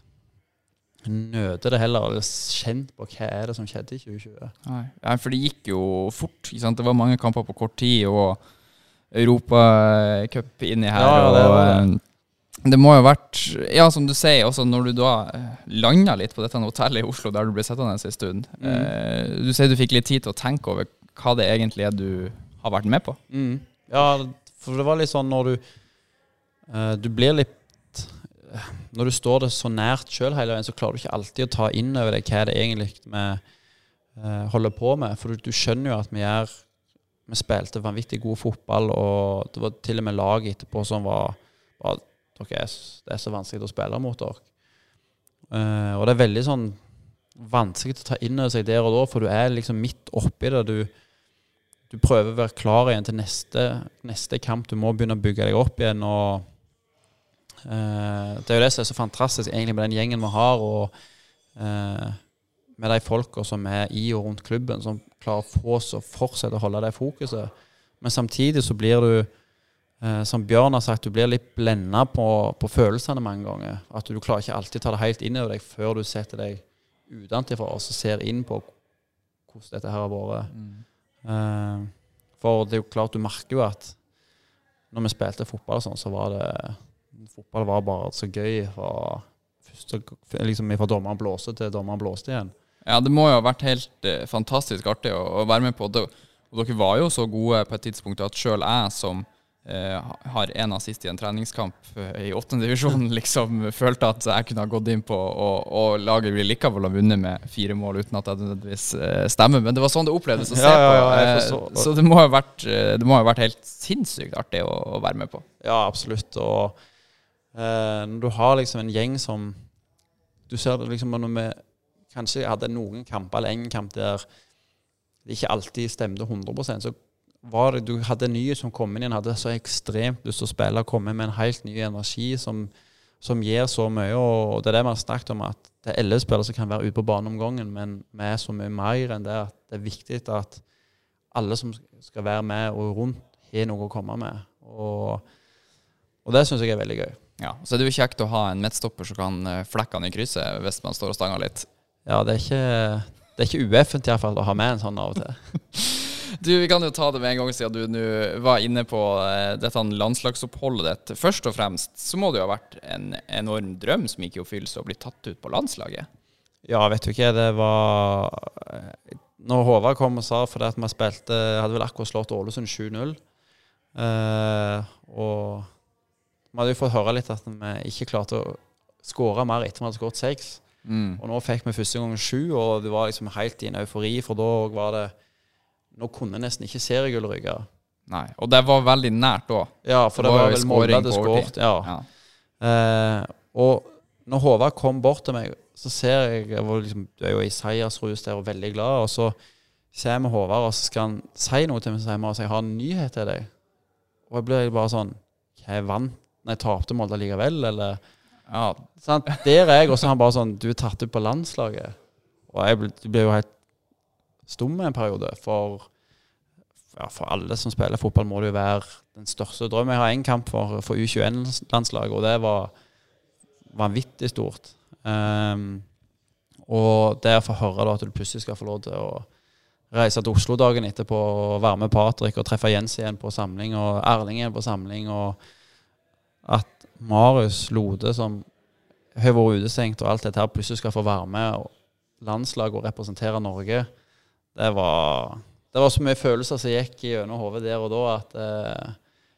nøte det heller, eller kjent på hva er det som skjedde i 2020. Nei, for det gikk jo fort. Det var mange kamper på kort tid, og Europacup inni her. Ja, det, og, det. Eh, det må jo ha vært Ja, som du sier, også når du da eh, landa litt på dette hotellet i Oslo der du ble sittende en stund mm. eh, Du sier du fikk litt tid til å tenke over hva det egentlig er du har vært med på. Mm. Ja, for det var litt sånn når du eh, Du blir litt når du står det så nært sjøl hele veien, så klarer du ikke alltid å ta inn over deg hva det egentlig vi eh, holder på med. For du, du, skjønner jo at vi er Vi spilte vanvittig god fotball, og det var til og med lag etterpå som var, var dere er, Det er så vanskelig å spille mot dere. Uh, og det er veldig sånn vanskelig å ta inn over seg der og da, for du er liksom midt oppi det. Du, du prøver å være klar igjen til neste, neste kamp. Du må begynne å bygge deg opp igjen. og Uh, det er jo det som er så fantastisk egentlig med den gjengen vi har, og uh, med de folka som er i og rundt klubben, som klarer å få oss å fortsette å holde det fokuset. Men samtidig så blir du, uh, som Bjørn har sagt, du blir litt blenda på, på, følelsene mange ganger. At du klarer ikke alltid ta det helt inn over deg før du setter deg utenfor og ser inn på hvordan dette her har vært. Mm. for det er jo klart, du merker jo at når vi spilte fotball og sånn, så var det fotball var bare så gøy fra, første, liksom fra dommeren blåste til dommeren blåste igjen. Ja, det må jo ha vært helt eh, fantastisk artig å, å, være med på. Det. Og dere var jo så gode på et tidspunkt at sjøl jeg som eh, har én assist i en treningskamp eh, i åttende divisjon, liksom følte at jeg kunne ha gått inn på og, og laget ville likevel ha vunnet med fire mål, uten at det nødvendigvis eh, stemmer. Men det var sånn det opplevdes å se ja, ja, ja, på. Eh, så det må, ha vært, eh, det må ha vært helt sinnssykt artig å, å være med på. Ja, absolutt. og Eh, når du har liksom en gjeng som Du ser det liksom når vi kanskje hadde noen kamper eller en kamp der det ikke alltid stemte 100% så var det, du hadde nye som kom inn igjen, hadde så ekstremt lyst til å spille, komme med en helt ny energi som, som gir så mye. og Det er det vi har snakket om, at det er elleve spillere som kan være ute på banen om gangen, men vi er så mye mer enn det at det er viktig at alle som skal være med og rundt, har noe å komme med. Og, og det syns jeg er veldig gøy. Ja, Så er det jo kjekt å ha en midtstopper som kan eh, flekke han i krysset hvis man står og stanger litt. Ja, det er ikke, det er ikke ueffent å ha med en sånn av og til. du, Vi kan jo ta det med en gang siden du nå var inne på uh, dette landslagsoppholdet ditt. Først og fremst så må det jo ha vært en enorm drøm som gikk i oppfyllelse å bli tatt ut på landslaget? Ja, vet du ikke. Det var eh, Når Håvard kom og sa fordi at vi spilte Hadde vel akkurat slått Ålesund 7-0. Eh, og vi hadde jo fått høre litt at vi ikke klarte å skåre mer etter vi hadde skåret seks. Mm. Og nå fikk vi første gang sju, og det var liksom helt i en eufori, for da var det Nå kunne nesten ikke seriegull ryke. Nei, og det var veldig nært òg. Ja, for det, det var, var vel Molde hadde skåret. Ja. ja. Eh, og når Håvard kom bort til meg, så ser jeg jeg var liksom, Du er jo i seiersrus der og veldig glad, og så ser med Håvard, og så skal han si noe til meg, så sier at jeg har en nyhet til deg. Og jeg blir bare sånn Jeg vant Nei, tapte Molde likevel, eller ja, sant? Der er jeg, og så er han bare sånn Du er tatt ut på landslaget. Og jeg ble, ble jo helt stum en periode, for ja, for alle som spiller fotball, må det jo være den største drømmen. Jeg har én kamp for, for U21-landslaget, og det var vanvittig stort. Um, og det å få høre da, at du plutselig skal få lov til å reise til Oslo dagen etterpå og være med Patrick og treffe Jens igjen på samling, og Erling igjen på samling, og at Marius Lode, som har vært utestengt og alt dette her, plutselig skal få være med landslaget og representere Norge, det var, det var så mye følelser som gikk gjennom hodet der og da, at eh,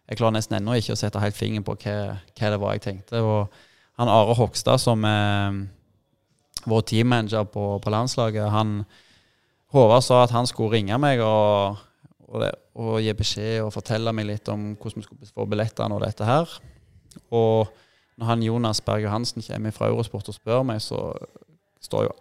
jeg klarer nesten ennå ikke å sette helt fingeren på hva, hva, det var jeg tenkte. Og han Are Hogstad, som er vår teammanager på, på landslaget, han Håvard sa at han skulle ringe meg og, og, det, og, gi beskjed og fortelle meg litt om hvordan vi skulle få billettene og dette her. Og når han Jonas Berg Johansen kommer fra Eurosport og spør meg, så står jo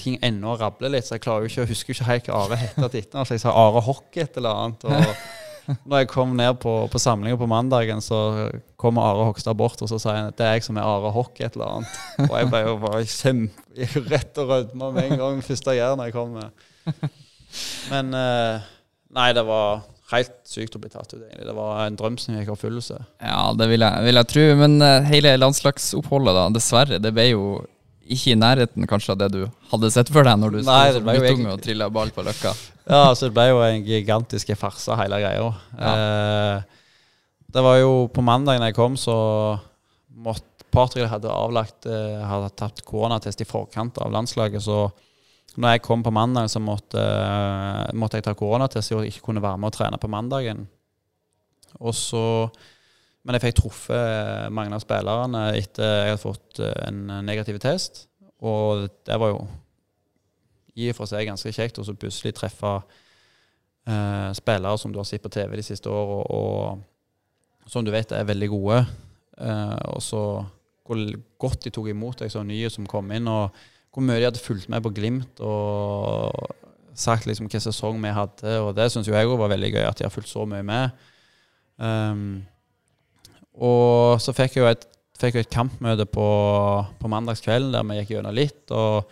ting ennå rabler litt, så jeg klarer jo ikke, husker ikke helt hva Are het etter. Så jeg sa Are Hockey et eller annet. og når jeg kom ned på, på samlinga på mandagen, så kommer Are Hogstad bort og så sier han at det er jeg som er Are Hock et eller annet. Og jeg ble jo bare kjempe, rett og rødma med en gang første jeg kom. med. jeg. Men eh, Nei, det var helt sykt å bli tatt ut, egentlig. Det var en drøm som gikk i oppfyllelse. Ja, det vil jeg, vil jeg tro. Men uh, hele landslagsoppholdet, da, dessverre, det ble jo ikke i nærheten kanskje av det du hadde sett for deg når du sto som guttunge og trilla ball på Løkka. Ja, så det ble jo en gigantisk farse, hele greia. Ja. Eh, det var jo på mandag da jeg kom, så måtte Patrick hadde avlagt eh, hadde tatt koronatest i forkant av landslaget, så når jeg kom på mandag, så måtte, måtte jeg ta koronatest og ikke kunne være med og trene på mandagen. Og så, men jeg fikk truffet mange av spillerne etter jeg hadde fått uh, en negativ test. Og det var jo i og for seg ganske kjekt å plutselig treffe eh, spillere som du har sett på TV de siste årene, og, og som du vet er veldig gode. og så hvor godt de tok imot deg som nye som kom inn. og hvor mye de hadde fulgt med på Glimt og sagt liksom hvilken sesong vi hadde. Og det syns jeg òg var veldig gøy, at de har fulgt så mye med. Um, og så fikk jeg jo et, jeg et kampmøte på, på mandagskvelden der vi gikk gjennom litt. Og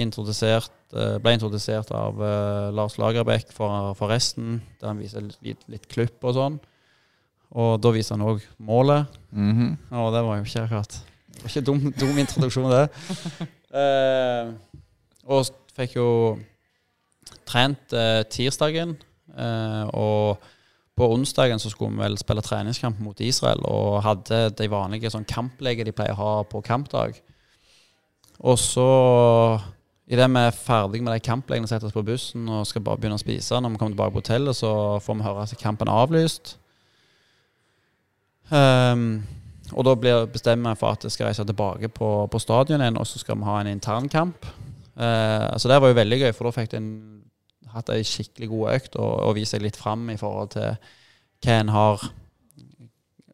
introdusert, eh, ble introdusert av uh, Lars Lagerbäck for, for, resten, der han viser litt, litt klipp og sånn. Og da viser han òg målet. Mm -hmm. Og det var jo ikke akkurat Det var ikke dum, dum introduksjon, det. Uh, og fikk jo trent uh, tirsdagen. Og på onsdagen så skulle vi vel spille treningskamp mot Israel, og hadde de vanlige sånn kampleger de pleier å ha på kampdag. Og så, idet vi er ferdig med de kamplegene, setter oss på bussen og skal bare begynne å spise, når vi kommer tilbake på hotellet, så får vi høre at kampen er avlyst. Um, og da blir bestemmer vi for at jeg skal reise tilbake på, på stadion igjen, og så skal vi ha en internkamp. Uh, så det var jo veldig gøy, for da fikk jeg hatt ei skikkelig god økt og, og vist seg litt fram i forhold til hva en har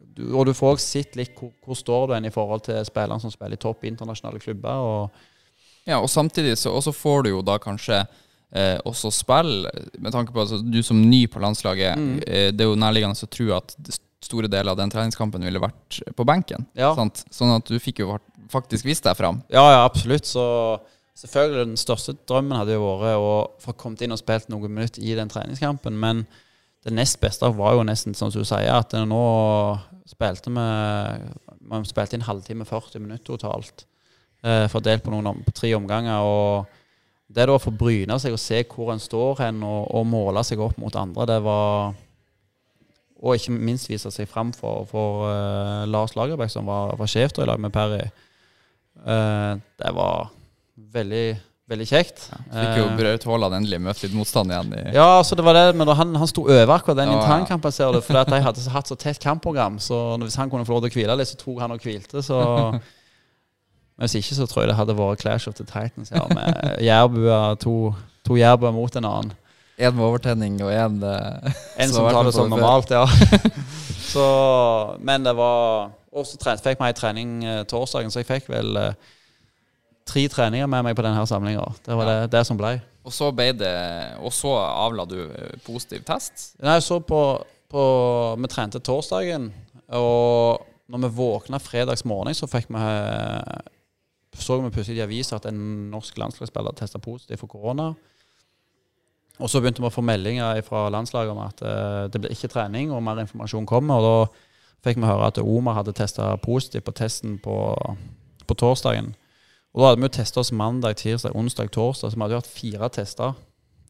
du, Og du får også sett litt hvor, hvor står du hen i forhold til spillerne som spiller i topp internasjonale klubber. Og ja, og samtidig så får du jo da kanskje eh, også spill, med tanke på altså, du som ny på landslaget. Mm. Eh, det er jo nærliggende å tro at store deler av den treningskampen ville vært på benken. Ja. Sant? Sånn at du fikk jo faktisk vist deg fram. Ja, ja, absolutt. Så selvfølgelig den største drømmen hadde jo vært å få kommet inn og spilt noen minutter i den treningskampen. Men det nest beste var jo nesten som du sier, at nå spilte vi Man spilte inn halvtime, 40 minutter totalt. Eh, fordelt på, noen, på tre omganger. og det da å få bryne seg og se hvor en står hen, og, og måle seg opp mot andre, det var og ikke minst vise seg fram for, for uh, Lars Lagerbäck, som var, var sjef i lag med Perry. Uh, det var veldig veldig kjekt. Ja, fikk jo eh, Braut Haaland endelig møte litt motstand igjen. ja, så det var det, men han, han sto over akkurat den internkampen, ser du. For de hadde hatt så tett kampprogram, så hvis han kunne få lov til å hvile litt, så tok han og hvilte. så... Men hvis ikke, så tror jeg det hadde vært Clash of the Titans ja, med jærbua, to, to jærbuer mot en annen. Én med overtenning og én uh, En som tar det som normalt, ja. så, men det var Og så fikk vi ei trening uh, torsdagen, så jeg fikk vel tre treninger med meg på denne samlinga. Det var ja. det, det, som ble. Og så ble det Og så avla du positiv test? Nei, så på, på Vi trente torsdagen, og når vi våkna fredags morgen, så fikk vi så vi plutselig i avisa at en norsk landslagsspiller testa positiv for korona. Og så begynte vi å få meldinger fra landslaget om at eh, det ble ikke trening, og mer informasjon kommer. Og da fikk vi høre at Omar hadde testa positivt på testen på, på, torsdagen. Og da hadde vi jo testa oss mandag, tirsdag, onsdag, torsdag, så vi hadde jo hatt fire tester.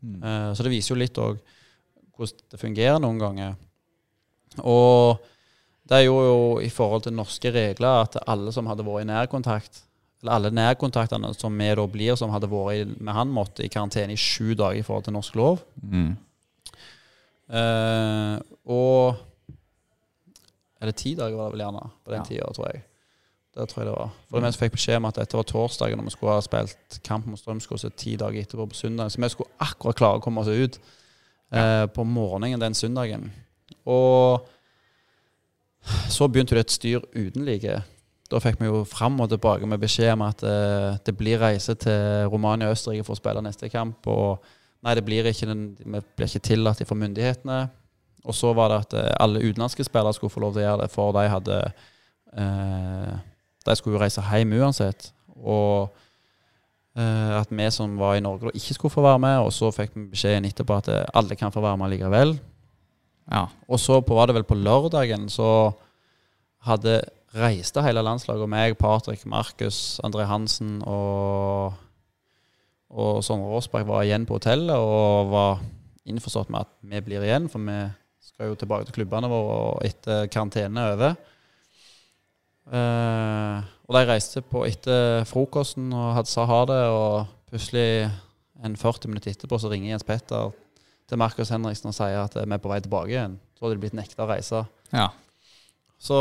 Mm. Eh, så det viser jo litt òg hvordan det fungerer noen ganger. Og det gjorde jo i forhold til norske regler at alle som hadde vært i nærkontakt, eller alle nærkontaktene som vi da blir, som hadde vært med han, måtte i karantene i sju dager i forhold til norsk lov. Mm. Eh, og Eller ti dager var det vel gjerne på den ja. tida, tror jeg. Det tror jeg det var. For meste fikk beskjed om at dette var torsdagen når vi skulle ha spilt kamp mot Strømskog, ti dager etterpå på søndag. Så vi skulle akkurat klare å komme oss ut eh, på morgenen den søndagen. Og så begynte det et styr uten like. Da fikk vi jo fram og tilbake med beskjed om at eh, det blir reise til Romania og Østerrike for å spille neste kamp. Og nei, det blir ikke, vi blir ikke tillatt fra myndighetene. Og så var det at uh, alle utenlandske spillere skulle få lov til å gjøre det, for de hadde uh, De skulle jo reise hjem uansett. Og at vi som var i Norge, da ikke skulle få være med. Og så fikk vi beskjeden etterpå at alle kan få være med likevel. Ja. Og så på, var det vel på lørdagen så hadde reiste hele landslaget. Og meg, Patrick, Markus, André Hansen og, og Sondre Råsberg var igjen på hotellet og var innforstått med at vi blir igjen, for vi skal jo tilbake til klubbene våre etter karantene er over. Uh, og de reiste på etter frokosten og hadde sa ha det, og plutselig en 40 minutter etterpå så ringer Jens Petter til Markus Henriksen og sier at vi er på vei tilbake igjen. Så hadde de blitt nekta å reise. Ja. Så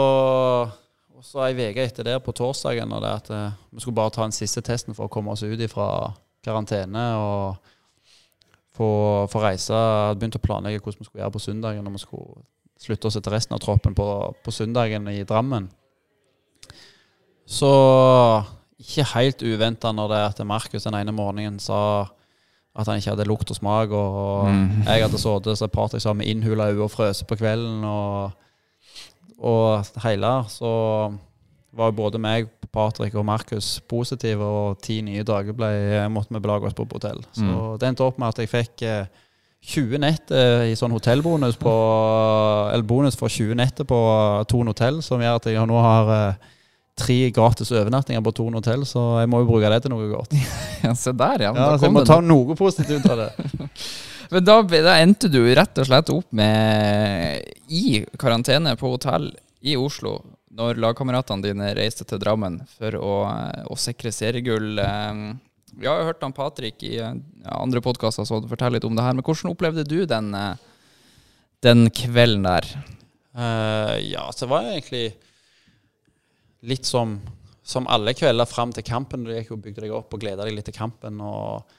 og så ei uke etter der, på torsdagen, og det at uh, vi skulle bare ta den siste testen for å komme oss ut fra karantene og få, få reise. Hadde begynt å planlegge hvordan vi skulle gjøre på søndagen når vi skulle slutte oss til resten av troppen på, på søndagen i Drammen. Så ikke helt uventa når det er at Markus den ene morgenen sa at han ikke hadde lukt og smak, og mm. jeg hadde sittet så Patrick sa med innhula øyne og frøst på kvelden. og og hele, så var både meg, Patrick og Markus positive, og ti nye dager ble, måtte vi belage oss på hotell. Så mm. det endte opp med at jeg fikk 20 nett i sånn hotellbonus på Eller bonus for 20 netter på Thon hotell, som gjør at jeg nå har eh, tre gratis overnattinger på Thon hotell, så jeg må jo bruke det til noe godt. ja, Se der, ja. ja så jeg må ta noe positivt ut av det. Men da, da, endte du rett og slett opp med i karantene på hotell i Oslo når lagkameratene dine reiste til Drammen for å, å sikre seriegull. Vi jeg har hørt han Patrick i andre podkaster fortelle litt om det her, men hvordan opplevde du den, eh, den kvelden der? Uh, ja, så var jeg egentlig litt som, som alle kvelder fram til kampen. Du gikk og bygde deg opp og gleda deg litt til kampen. og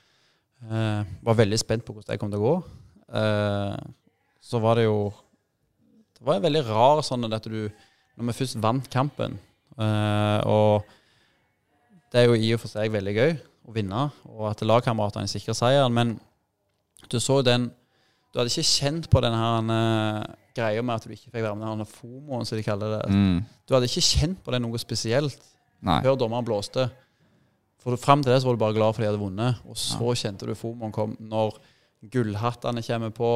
Uh, var veldig spent på hvordan det kom til å gå. Uh, så var det jo Det var en veldig rar sånn at du Når vi først vant kampen uh, Og det er jo i og for seg veldig gøy å vinne, og at lagkameratene sikrer seieren, men du så den Du hadde ikke kjent på den her greia med at du ikke fikk være med den fomoen, som de kaller det. Mm. Du hadde ikke kjent på det noe spesielt Nei. før dommeren blåste. For Fram til det så var du bare glad for de hadde vunnet, og så ja. kjente du fomoen kom når gullhattene kommer på,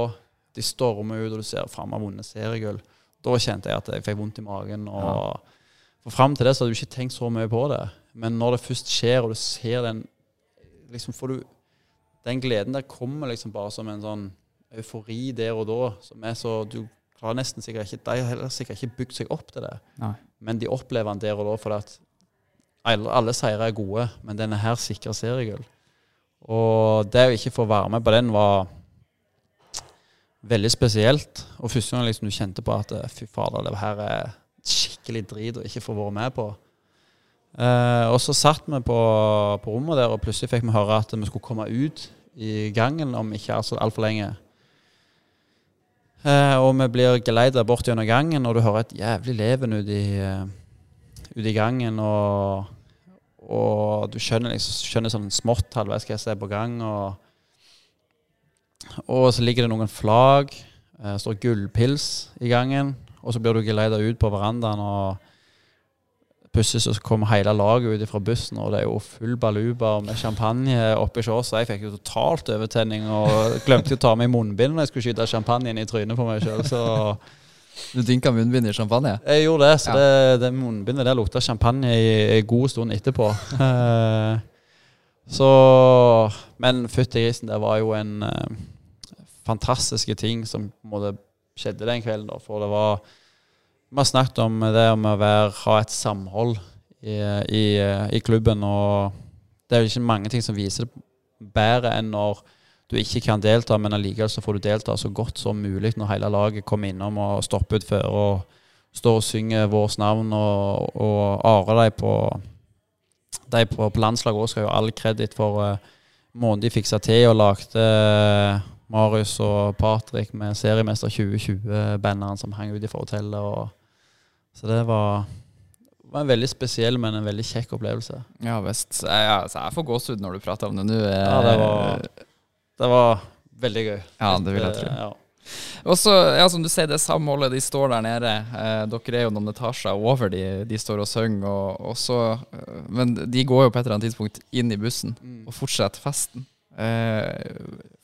de stormer ut, og du ser fram av vunnet seriegull. Da kjente jeg at jeg fikk vondt i magen. Og, ja. For Fram til det så hadde du ikke tenkt så mye på det. Men når det først skjer, og du ser den liksom får du, Den gleden der kommer liksom bare som en sånn eufori der og da, som er så Du klarer nesten sikkert ikke De har heller sikkert ikke bygd seg opp til det, Nei. men de opplever den der og da fordi at alle, alle seire er gode, men denne her sikrer seriegull. Og det å ikke få være med på den var veldig spesielt. Og første gang liksom du kjente på at eh, fy fader, det her er skikkelig drit å ikke få være med på. Eh, og så satt vi på, på, rommet der, og plutselig fikk vi høre at vi skulle komme ut i gangen om ikke så altfor lenge. Eh, og vi blir geleida bort gjennom gangen, og du hører et jævlig leven ute i, uh, ut i gangen. Og og du skjønner, liksom, skjønner sånn smått halvveis hva som er på gang. Og, og, så ligger det noen flagg. Det eh, står gullpils i gangen. Og så blir du geleida ut på verandaen, og plutselig så kom hele laget ut fra bussen, og det er jo full baluba med champagne oppi så Jeg fikk jo totalt overtenning og glemte å ta med munnbind når jeg skulle skyte champagne i trynet på meg sjøl. Så Du dynka munnbind i champagne? jeg gjorde det. Så Ja. det, det munnbindet der lukta champagne i en god stund etterpå. Eh, så Men fytti grisen, det var jo en eh, fantastiske ting som på en måte skjedde den kvelden. da, For det var Vi har snakket om det om å være, ha et samhold i, i, i klubben. Og det er jo ikke mange ting som viser det bedre enn når du ikke kan delta, men allikevel så får du delta så godt som mulig når hele laget kommer innom og stopper ut før og står og synger vårt navn. Og, og Are dem på, de på, på landslaget også skal jo all kreditt for uh, måten de fiksa til og lagde eh, Marius og Patrick med seriemester 2020-banneren som hang ute fra hotellet. Og, så det var, var en veldig spesiell, men en veldig kjekk opplevelse. Ja visst. Jeg, altså, jeg får gåsehud når du prater om det nå. Ja, det var, det var veldig gøy. Ja, det vil jeg tro. Ja. Og så, ja, som du sier, det samholdet, de står der nede. Eh, dere er jo noen etasjer over de, de står og synger, og, og så eh, Men de går jo på et eller annet tidspunkt inn i bussen Mm. og fortsetter festen. Eh,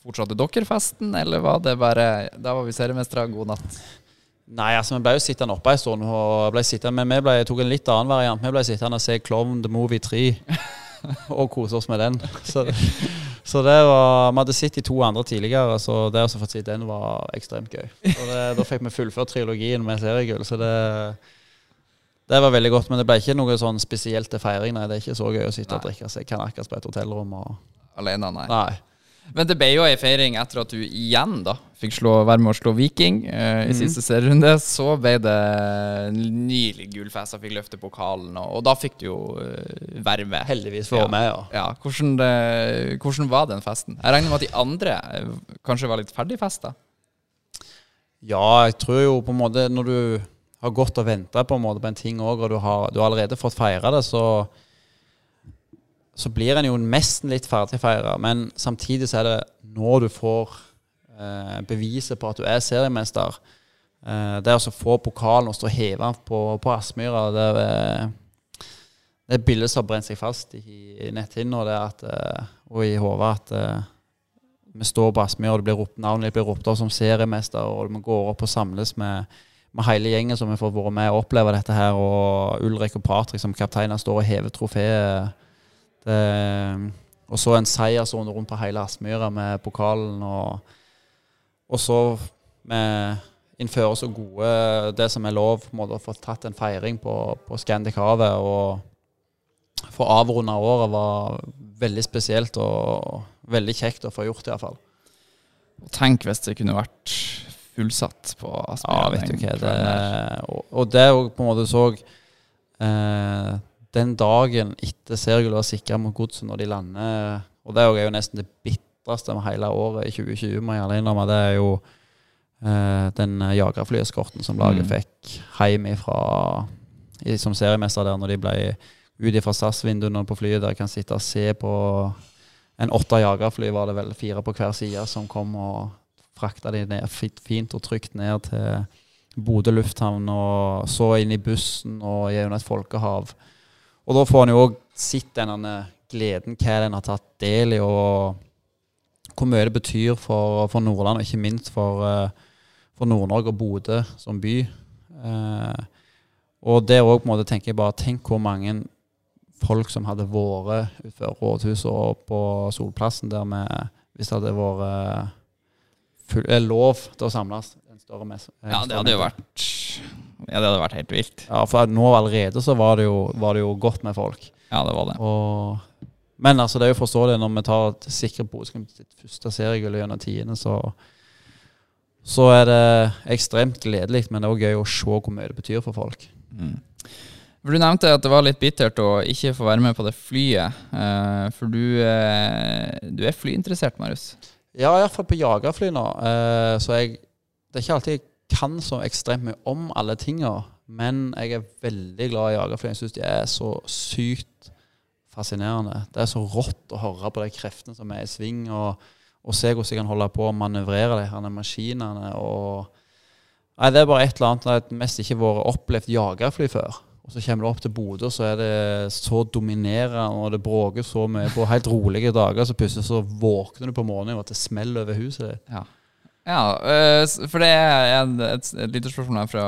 fortsatte dere festen, eller var det bare Da var vi seriemestere, god natt? Nei, altså vi ble jo sittende oppe en stund, og ble sittende, men vi ble, tok en litt annen variant. Vi ble sittende og se Klovn The Movie 3 og kose oss med den. Så, så det var, Vi hadde sett de to andre tidligere, så det å få se den var ekstremt gøy. Og det, da fikk vi fullført trilogien med seriegull, så det det var veldig godt, men det ble ikke noe sånn spesielt til feiring. Nei, det er ikke så gøy å sitte og Nei. drikke seg kanakas på et hotellrom. Og, Alene, nei. nei. Men det ble jo ei feiring etter at du igjen da fikk slå, være med å slå Viking eh, i mm. siste serierunde. Så ble det nylig ny gullfest og fikk løfte pokalen, og, og da fikk du jo uh, være med. Heldigvis for Ja. meg, ja. Ja, hvordan, det, hvordan var den festen? Jeg regner med at de andre eh, kanskje var litt ferdigfesta? Ja, jeg tror jo på en måte når du har gått og venta på en måte på en ting òg, og du har, du har allerede fått feira det, så så blir en jo nesten litt ferdig feira. Men samtidig så er det når du får eh, beviset på at du er seriemester. Eh, det å få pokalen og stå den på, på Aspmyra, det er det er bildet som har brent seg fast i, i netthinna eh, og i hodet at eh, vi står på Aspmyra, og det blir ropt navnet blir ropt opp som seriemester, og vi går opp og samles med, med hele gjengen som har fått være med og oppleve dette her, og Ulrik og Patrick som kapteiner står og hever trofeet. Det- Og så en seiersrunde rundt på hele Aspmyra med pokalen, og, og så med innføre så gode det som er lov, på en måte, å få tatt en feiring på, på Scandic Havet. og få avrunda året var veldig spesielt og veldig kjekt å få gjort, iallfall. Tenk hvis det kunne vært fullsatt på Aspmyra. Ja, vet du hva. Det, og, og det òg på en måte så eh, Den dagen etter seriegullet var sikra mot godset, når de lander Og det er jo nesten det bitreste med hele året i 2020, må jeg ærlig innrømme. Det er jo eh, den jagerflyeskorten som laget Mm. fikk hjem ifra som seriemester der, når de ble ut fra SAS-vinduene på flyet der kan sitte og se på en åtte jagerfly, var det vel fire på hver side, som kom og frakta de ned, fint, fint og trygt ned til Bodø lufthavn, og så inn i bussen og gjennom et folkehav. Og da får en jo òg sett denne gleden, hva den har tatt del i, og hvor mye det betyr for, for Nordland, og ikke minst for, eh, for Nord-Norge og Bodø som by. Eh, og der òg tenker jeg bare Tenk hvor mange folk som hadde vært utenfor rådhuset og på Solplassen der med Hvis det hadde vært full, eh, lov til å samles. Større messe. Ja, det hadde jo vært Ja, det hadde vært helt vilt. Ja, for nå allerede så var det jo, var det jo godt med folk. Ja, det var det. Og, men altså, det er jo forståelig når vi tar et sikre Bodø sitt første seriegull gjennom tiende, så så er det ekstremt gledelig, men det er òg gøy å se hvor mye det betyr for folk. Mm. For Du nevnte at det var litt bittert å ikke få være med på det flyet. Uh, for du, uh, du er flyinteressert, Marius. Ja, iallfall på jagerfly nå. Uh, så jeg Det er ikke alltid jeg kan så ekstremt mye om alle tinga, men jeg er veldig glad i jagerfly. Jeg syns de er så sykt fascinerende. Det er så rått å høre på de kreftene som er i sving, og, og se hvordan jeg kan holde på å manøvrere de her maskinene. og Nei, Det er bare et eller annet Jeg har mest ikke vært opplevd jagerfly før. Og så kommer du opp til Bodø, så er det så dominerende, og det bråker så mye på helt rolige dager. Så plutselig så våkner du på morgenen og at det smeller over huset ditt. Ja. Ja, øh, for det er et, et lite spørsmål her fra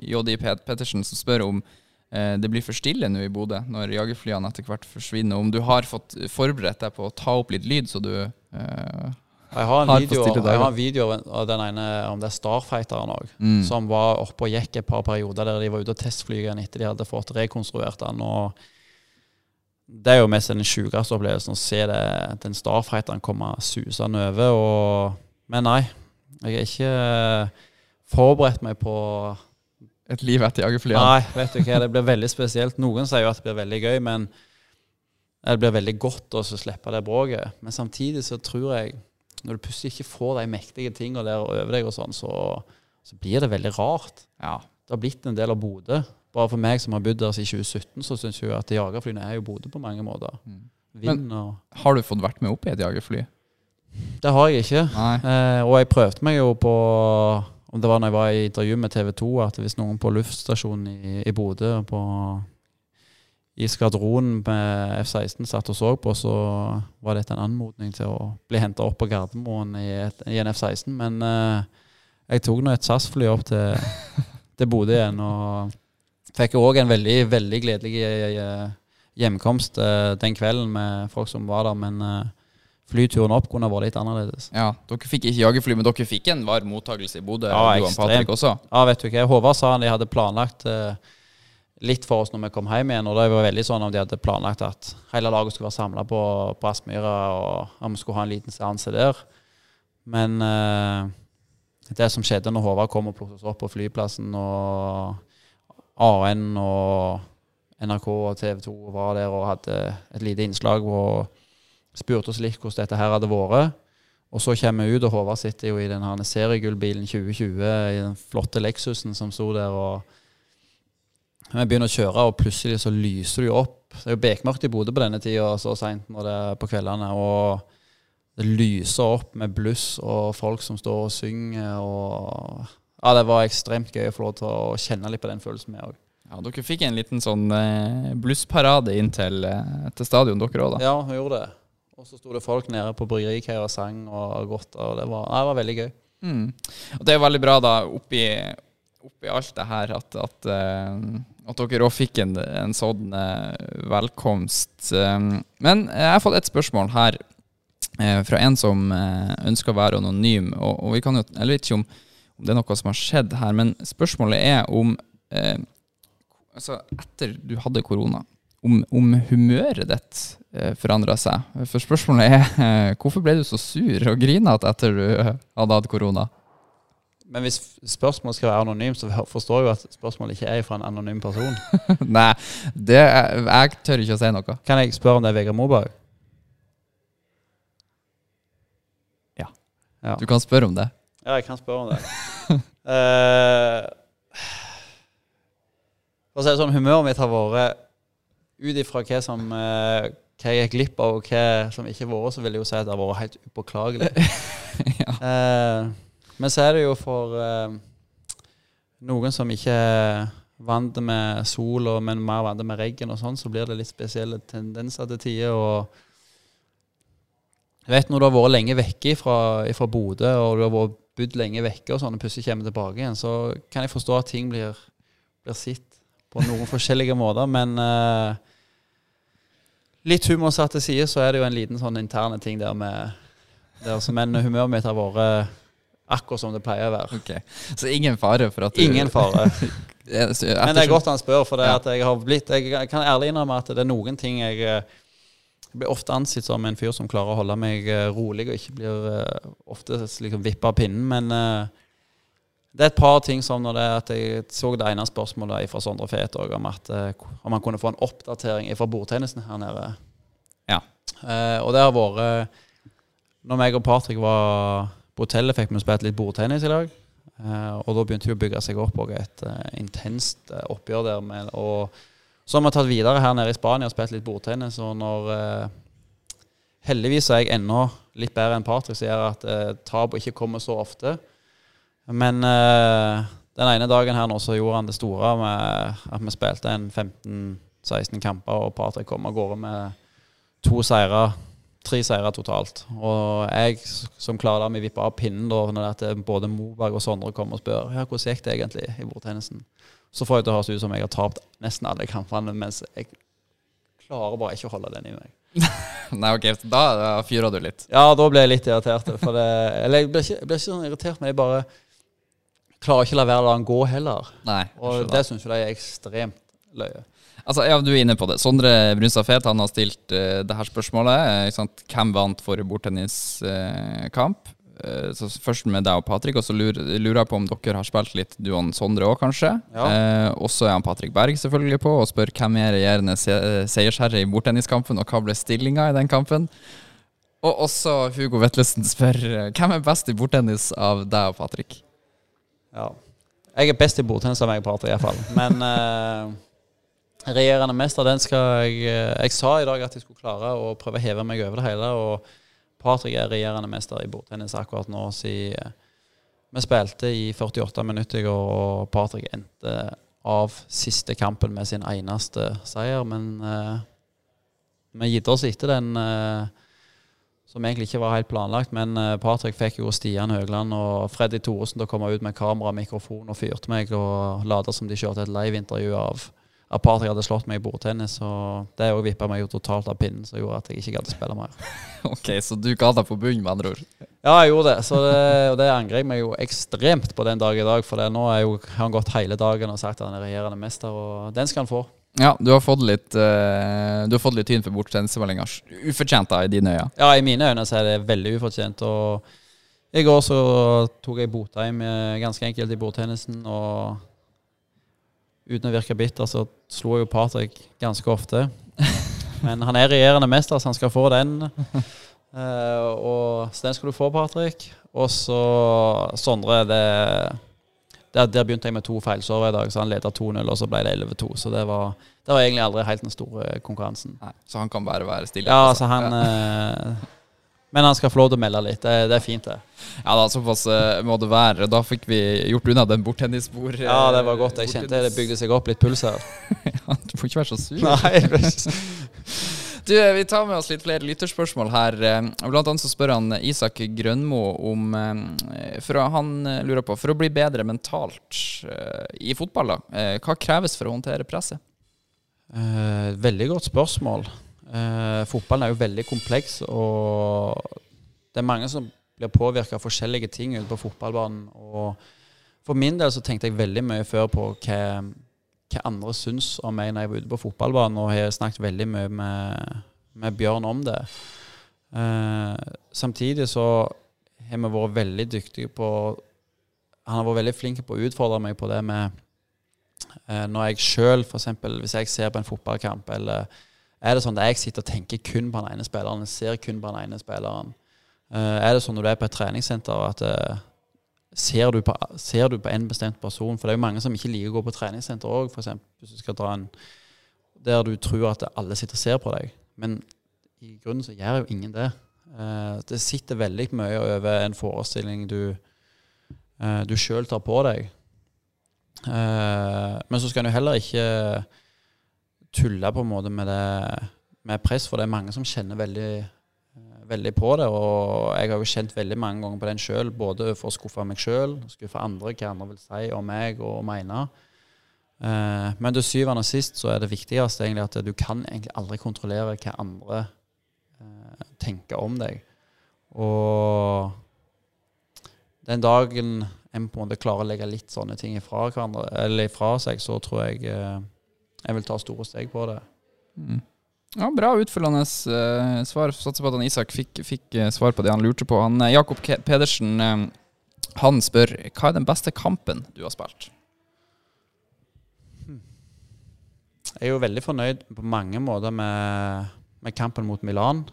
JD Pettersen som spør om øh, det blir for stille nå i Bodø når jagerflyene etter hvert forsvinner. Om du har fått forberedt deg på å ta opp litt lyd, så du uh, Jeg har en Har video, jeg har en video av den ene om det er Starfighteren òg, Mm. som var oppe og gikk et par perioder der de var ute og testflyga den etter de hadde fått rekonstruert den. og Det er jo mest den sjukeste opplevelsen å se det, den Starfighteren komme susende over. Og, men nei, jeg har ikke eh, forberedt meg på Et liv etter jagerflyene. Nei, vet du hva, det blir veldig spesielt. Noen sier jo at det blir veldig gøy, men det blir veldig godt å slippe det bråket. Men samtidig så tror jeg, når du plutselig ikke får de mektige tingene der over deg, og sånn, så, så blir det veldig rart. Ja. Det har blitt en del av Bodø. Bare for meg som har bodd der siden 2017, så syns jeg at jagerflyene er jo Bodø på mange måter. Mm. Vind og Har du fått vært med opp i et jagerfly? Det har jeg ikke. Eh, og jeg prøvde meg jo på Om det var når jeg var i intervju med TV 2, at hvis noen på luftstasjonen i, i Bodø på, i skvadronen med F-16 satt og så på, så var dette en anmodning til å bli henta opp på Gardermoen i, et, i en F-16. Men eh, jeg tok nå et SAS-fly opp til, til Bodø igjen, og fikk òg en veldig, veldig gledelig eh, hjemkomst eh, den kvelden med folk som var der. men... Eh, Flyturen opp kunne vært litt annerledes. Ja, Dere fikk ikke jagerfly, men dere fikk en varm mottakelse i Bodø? Ja, ekstremt. Ja, vet du hva. Håvard sa han de hadde planlagt eh, litt for oss når vi kom hjem igjen. Og det var veldig sånn om de hadde planlagt at hele laget skulle være samla på, på Aspmyra, og at vi skulle ha en liten seanse der. Men eh, det som skjedde når Håvard kom og plukket oss opp på flyplassen, og AN og NRK og TV 2 var der og hadde et lite innslag og spurte oss litt hvordan dette her hadde vært. Og så kommer vi ut, og Håvard sitter jo i den her seriegullbilen 2020, i den flotte Lexusen som sto der. og Vi begynner å kjøre, og plutselig så lyser det jo opp. Det er jo bekmørkt i Bodø på denne tida så seint når det er på kveldene. Og det lyser opp med bluss og folk som står og synger. og Ja, det var ekstremt gøy å få lov til å kjenne litt på den følelsen, vi òg. Ja, Dere fikk en liten sånn eh, blussparade inn til, eh, til stadion, dere òg, da? Ja, vi gjorde det. Og så sto det folk nede på bryggerikaia og sang og godt. og det var, det var veldig gøy. Mm. Og det er veldig bra, da, oppi, oppi alt det her, at, at, eh, at dere òg fikk en, en sånn eh, velkomst. Um, men jeg har fått et spørsmål her eh, fra en som eh, ønsker å være anonym. Og, og vi kan jo, jeg vet ikke om, om det er noe som har skjedd her, men spørsmålet er om eh, Altså, etter du hadde korona, om, om humøret ditt eh, forandra seg. For spørsmålet er eh, hvorfor ble du så sur og grinete etter du hadde hatt korona? Men hvis spørsmålet skal være anonymt, så forstår jeg jo at spørsmålet ikke er fra en anonym person. Nei, det, jeg tør ikke å si noe. Kan jeg spørre om det er Vegard Moberg? Ja. ja. Du kan spørre om det. Ja, jeg kan spørre om det. uh, for å si det sånn, humøret mitt har vært ut ifra hva som eh, hva jeg gikk glipp av, og hva som ikke har vært, så vil jeg jo si at det har vært helt upåklagelig. ja. Eh, men så er det jo for eh, noen som ikke er vant med sol, og, men mer vant med regn og sånn, så blir det litt spesielle tendenser til tider. og jeg vet Når du har vært lenge vekke fra, fra Bodø, og du har vært bodd lenge vekke, og sånn, og plutselig kommer tilbake igjen, så kan jeg forstå at ting blir, blir sett på noen forskjellige måter. Men uh, litt humor satt til side, så er det jo en liten sånn interne ting der med der, Men humøret mitt har vært akkurat som det pleier å være. Okay. Så ingen fare for at du Ingen fare. Eh, Men det er godt han spør, for det Ja. at jeg har blitt Jeg kan ærlig innrømme at det er noen ting jeg eh, jeg blir ofte ansett som en fyr som klarer å holde meg eh, rolig og ikke blir uh, ofte liksom vippa av pinnen. Men eh, det er et par ting som når det er at jeg så det ene spørsmålet fra Sondre Fet om at eh, om han kunne få en oppdatering fra bordtennisen her nede. Ja. Eh, og det har vært Når meg og Patrick var på hotellet, fikk vi spilt litt bordtennis i dag. Eh, og da begynte det å bygge seg opp et uh, intenst eh, oppgjør der. Med, og så har vi tatt videre her nede i Spania og spilt litt bordtennis. Og når eh, Heldigvis er jeg ennå litt bedre enn Patrick, som gjør at eh, tap ikke kommer så ofte. Men uh, den ene dagen her nå så gjorde han det store med at vi spilte en 15-16 kamper, og Patrick kom av gårde med to seire. Tre seire totalt. Og jeg som klarer det, vi vippa av pinnen da når det er både Moberg og Sondre kommer og spør ja, hvordan gikk det egentlig i bordtennisen. Så får jeg det høres ut som jeg har tapt nesten alle kampene, mens jeg klarer bare ikke å holde den i meg. Nei, ok, da, da fyrer du litt. Ja, da ble jeg litt irritert. Det, eller jeg blir ikke, ikke sånn irritert, men jeg bare klarer ikke å la være å la den gå heller. Nei, Og det syns jeg er ekstremt løye. Altså, ja, Du er inne på det. Sondre Brunstad Fet han har stilt uh, det her spørsmålet. Sant? Hvem vant forrige bordtenniskamp? Uh, uh, Først med deg og Patrick, og så lurer, lurer jeg på om dere har spilt litt du og Sondre òg, kanskje. Ja. Uh, og så er han Patrick Berg selvfølgelig på og spør hvem er regjerende se seiersherre i bordtenniskampen, og hva ble stillinga i den kampen? Og også Hugo Vetlesen spør uh, hvem er best i bordtennis av deg og Patrick? Ja. Jeg er best i bordtennis av meg hvert iallfall. Men uh, regjerende mester, den skal jeg Jeg sa i dag at jeg skulle klare å prøve å heve meg over det hele. og Patrick er regjerende mester i bordtennis akkurat nå. Siden vi spilte i 48 minutter, og Patrick endte av siste kampen med sin eneste seier. Men uh, vi gitt oss etter den, uh, som egentlig ikke var helt planlagt. Men uh, Patrick fikk jo Stian Høgland og Freddy Thoresen til å komme ut med kamera og mikrofon og fyrte meg og late som de kjørte et liveintervju av at Patrick hadde slått meg i bordtennis. Og det òg vippa meg jo totalt av pinnen, som gjorde at jeg ikke gadd å spille mer. ok, Så du ga deg på bunnen, med andre ord? Ja, jeg gjorde det. Så det, og det angrer jeg meg jo ekstremt på den dag i dag. For det, nå har han gått hele dagen og sagt at han er regjerende mester, og den skal han få. Ja, du har fått litt, uh, du har fått litt tyn for bordtennismeldinga. Ufortjent da, i dine øyne? Ja, i mine øyne så er det veldig ufortjent. Og i går så tok jeg Botheim ganske enkelt i bordtennisen. og uten å virke bitter, så slo jeg jo Patrick ganske ofte. Men han er regjerende mester, så han skal få den. Uh, og så den skal du få, Patrick. Og så Sondre det, der, der, begynte jeg med to feilsår i dag, så han leda 2-0, og så ble det 11-2. Så det var, det var, egentlig aldri helt den store konkurransen. Nei, så han kan bare være stille? Ja, altså han ja. uh, men han skal få lov til å melde litt. Det, det er fint, det. Ja da, såpass uh, må det være. Da fikk vi gjort unna den bordtennisbord... Ja, det var godt. Jeg kjente det bygde seg opp litt puls her. ja, du får ikke være så sur. Nei. du, Vi tar med oss litt flere lytterspørsmål her. Blant annet så spør han Isak Grønmo om for Han lurer på For å bli bedre mentalt i fotball, da, hva kreves for å håndtere presset? veldig godt spørsmål. Eh, fotballen er jo veldig kompleks, og det er mange som blir påvirka av forskjellige ting ute på fotballbanen. Og for min del så tenkte jeg veldig mye før på hva, hva andre syns om meg når jeg var ute på fotballbanen, og har snakket veldig mye med, med Bjørn om det. Eh, samtidig så har vi vært veldig dyktige på Han har vært veldig flink på å utfordre meg på det med eh, Når jeg sjøl, f.eks. hvis jeg ser på en fotballkamp eller er det sånn at jeg sitter og tenker kun på den ene spilleren, ser kun på den ene spilleren? Eh, er det sånn når du er på et treningssenter at uh, ser, du på, ser, du på, en bestemt person? For det er jo mange som ikke liker å gå på treningssenter òg, f.eks. Hvis du skal dra en der du tror at alle sitter og ser på deg. Men i grunnen så gjør jo ingen det. Uh, det sitter veldig mye over en forestilling du, du sjøl tar på deg. men så skal du heller ikke tulle på en måte med, det, med press, for det er mange som kjenner veldig, eh, veldig på det. Og jeg har jo kjent veldig mange ganger på den sjøl, både for å skuffe meg sjøl, skuffe andre, hva andre vil si om meg og mene. Eh, men til syvende og sist så er det viktigste egentlig at du kan egentlig aldri kontrollere hva andre eh, tenker om deg. Og den dagen en på en måte klarer å legge litt sånne ting ifra, hverandre, eller ifra seg, så tror jeg jeg vil ta store steg på det. Mm. Ja, Bra utfyllende uh, svar. Satser på at han Isak fikk, fikk uh, svar på det han lurte på. Han, uh, Jakob Pedersen han spør hva er den beste kampen du har spilt? Hmm. Jeg er jo veldig fornøyd på mange måter med, med kampen mot Milan.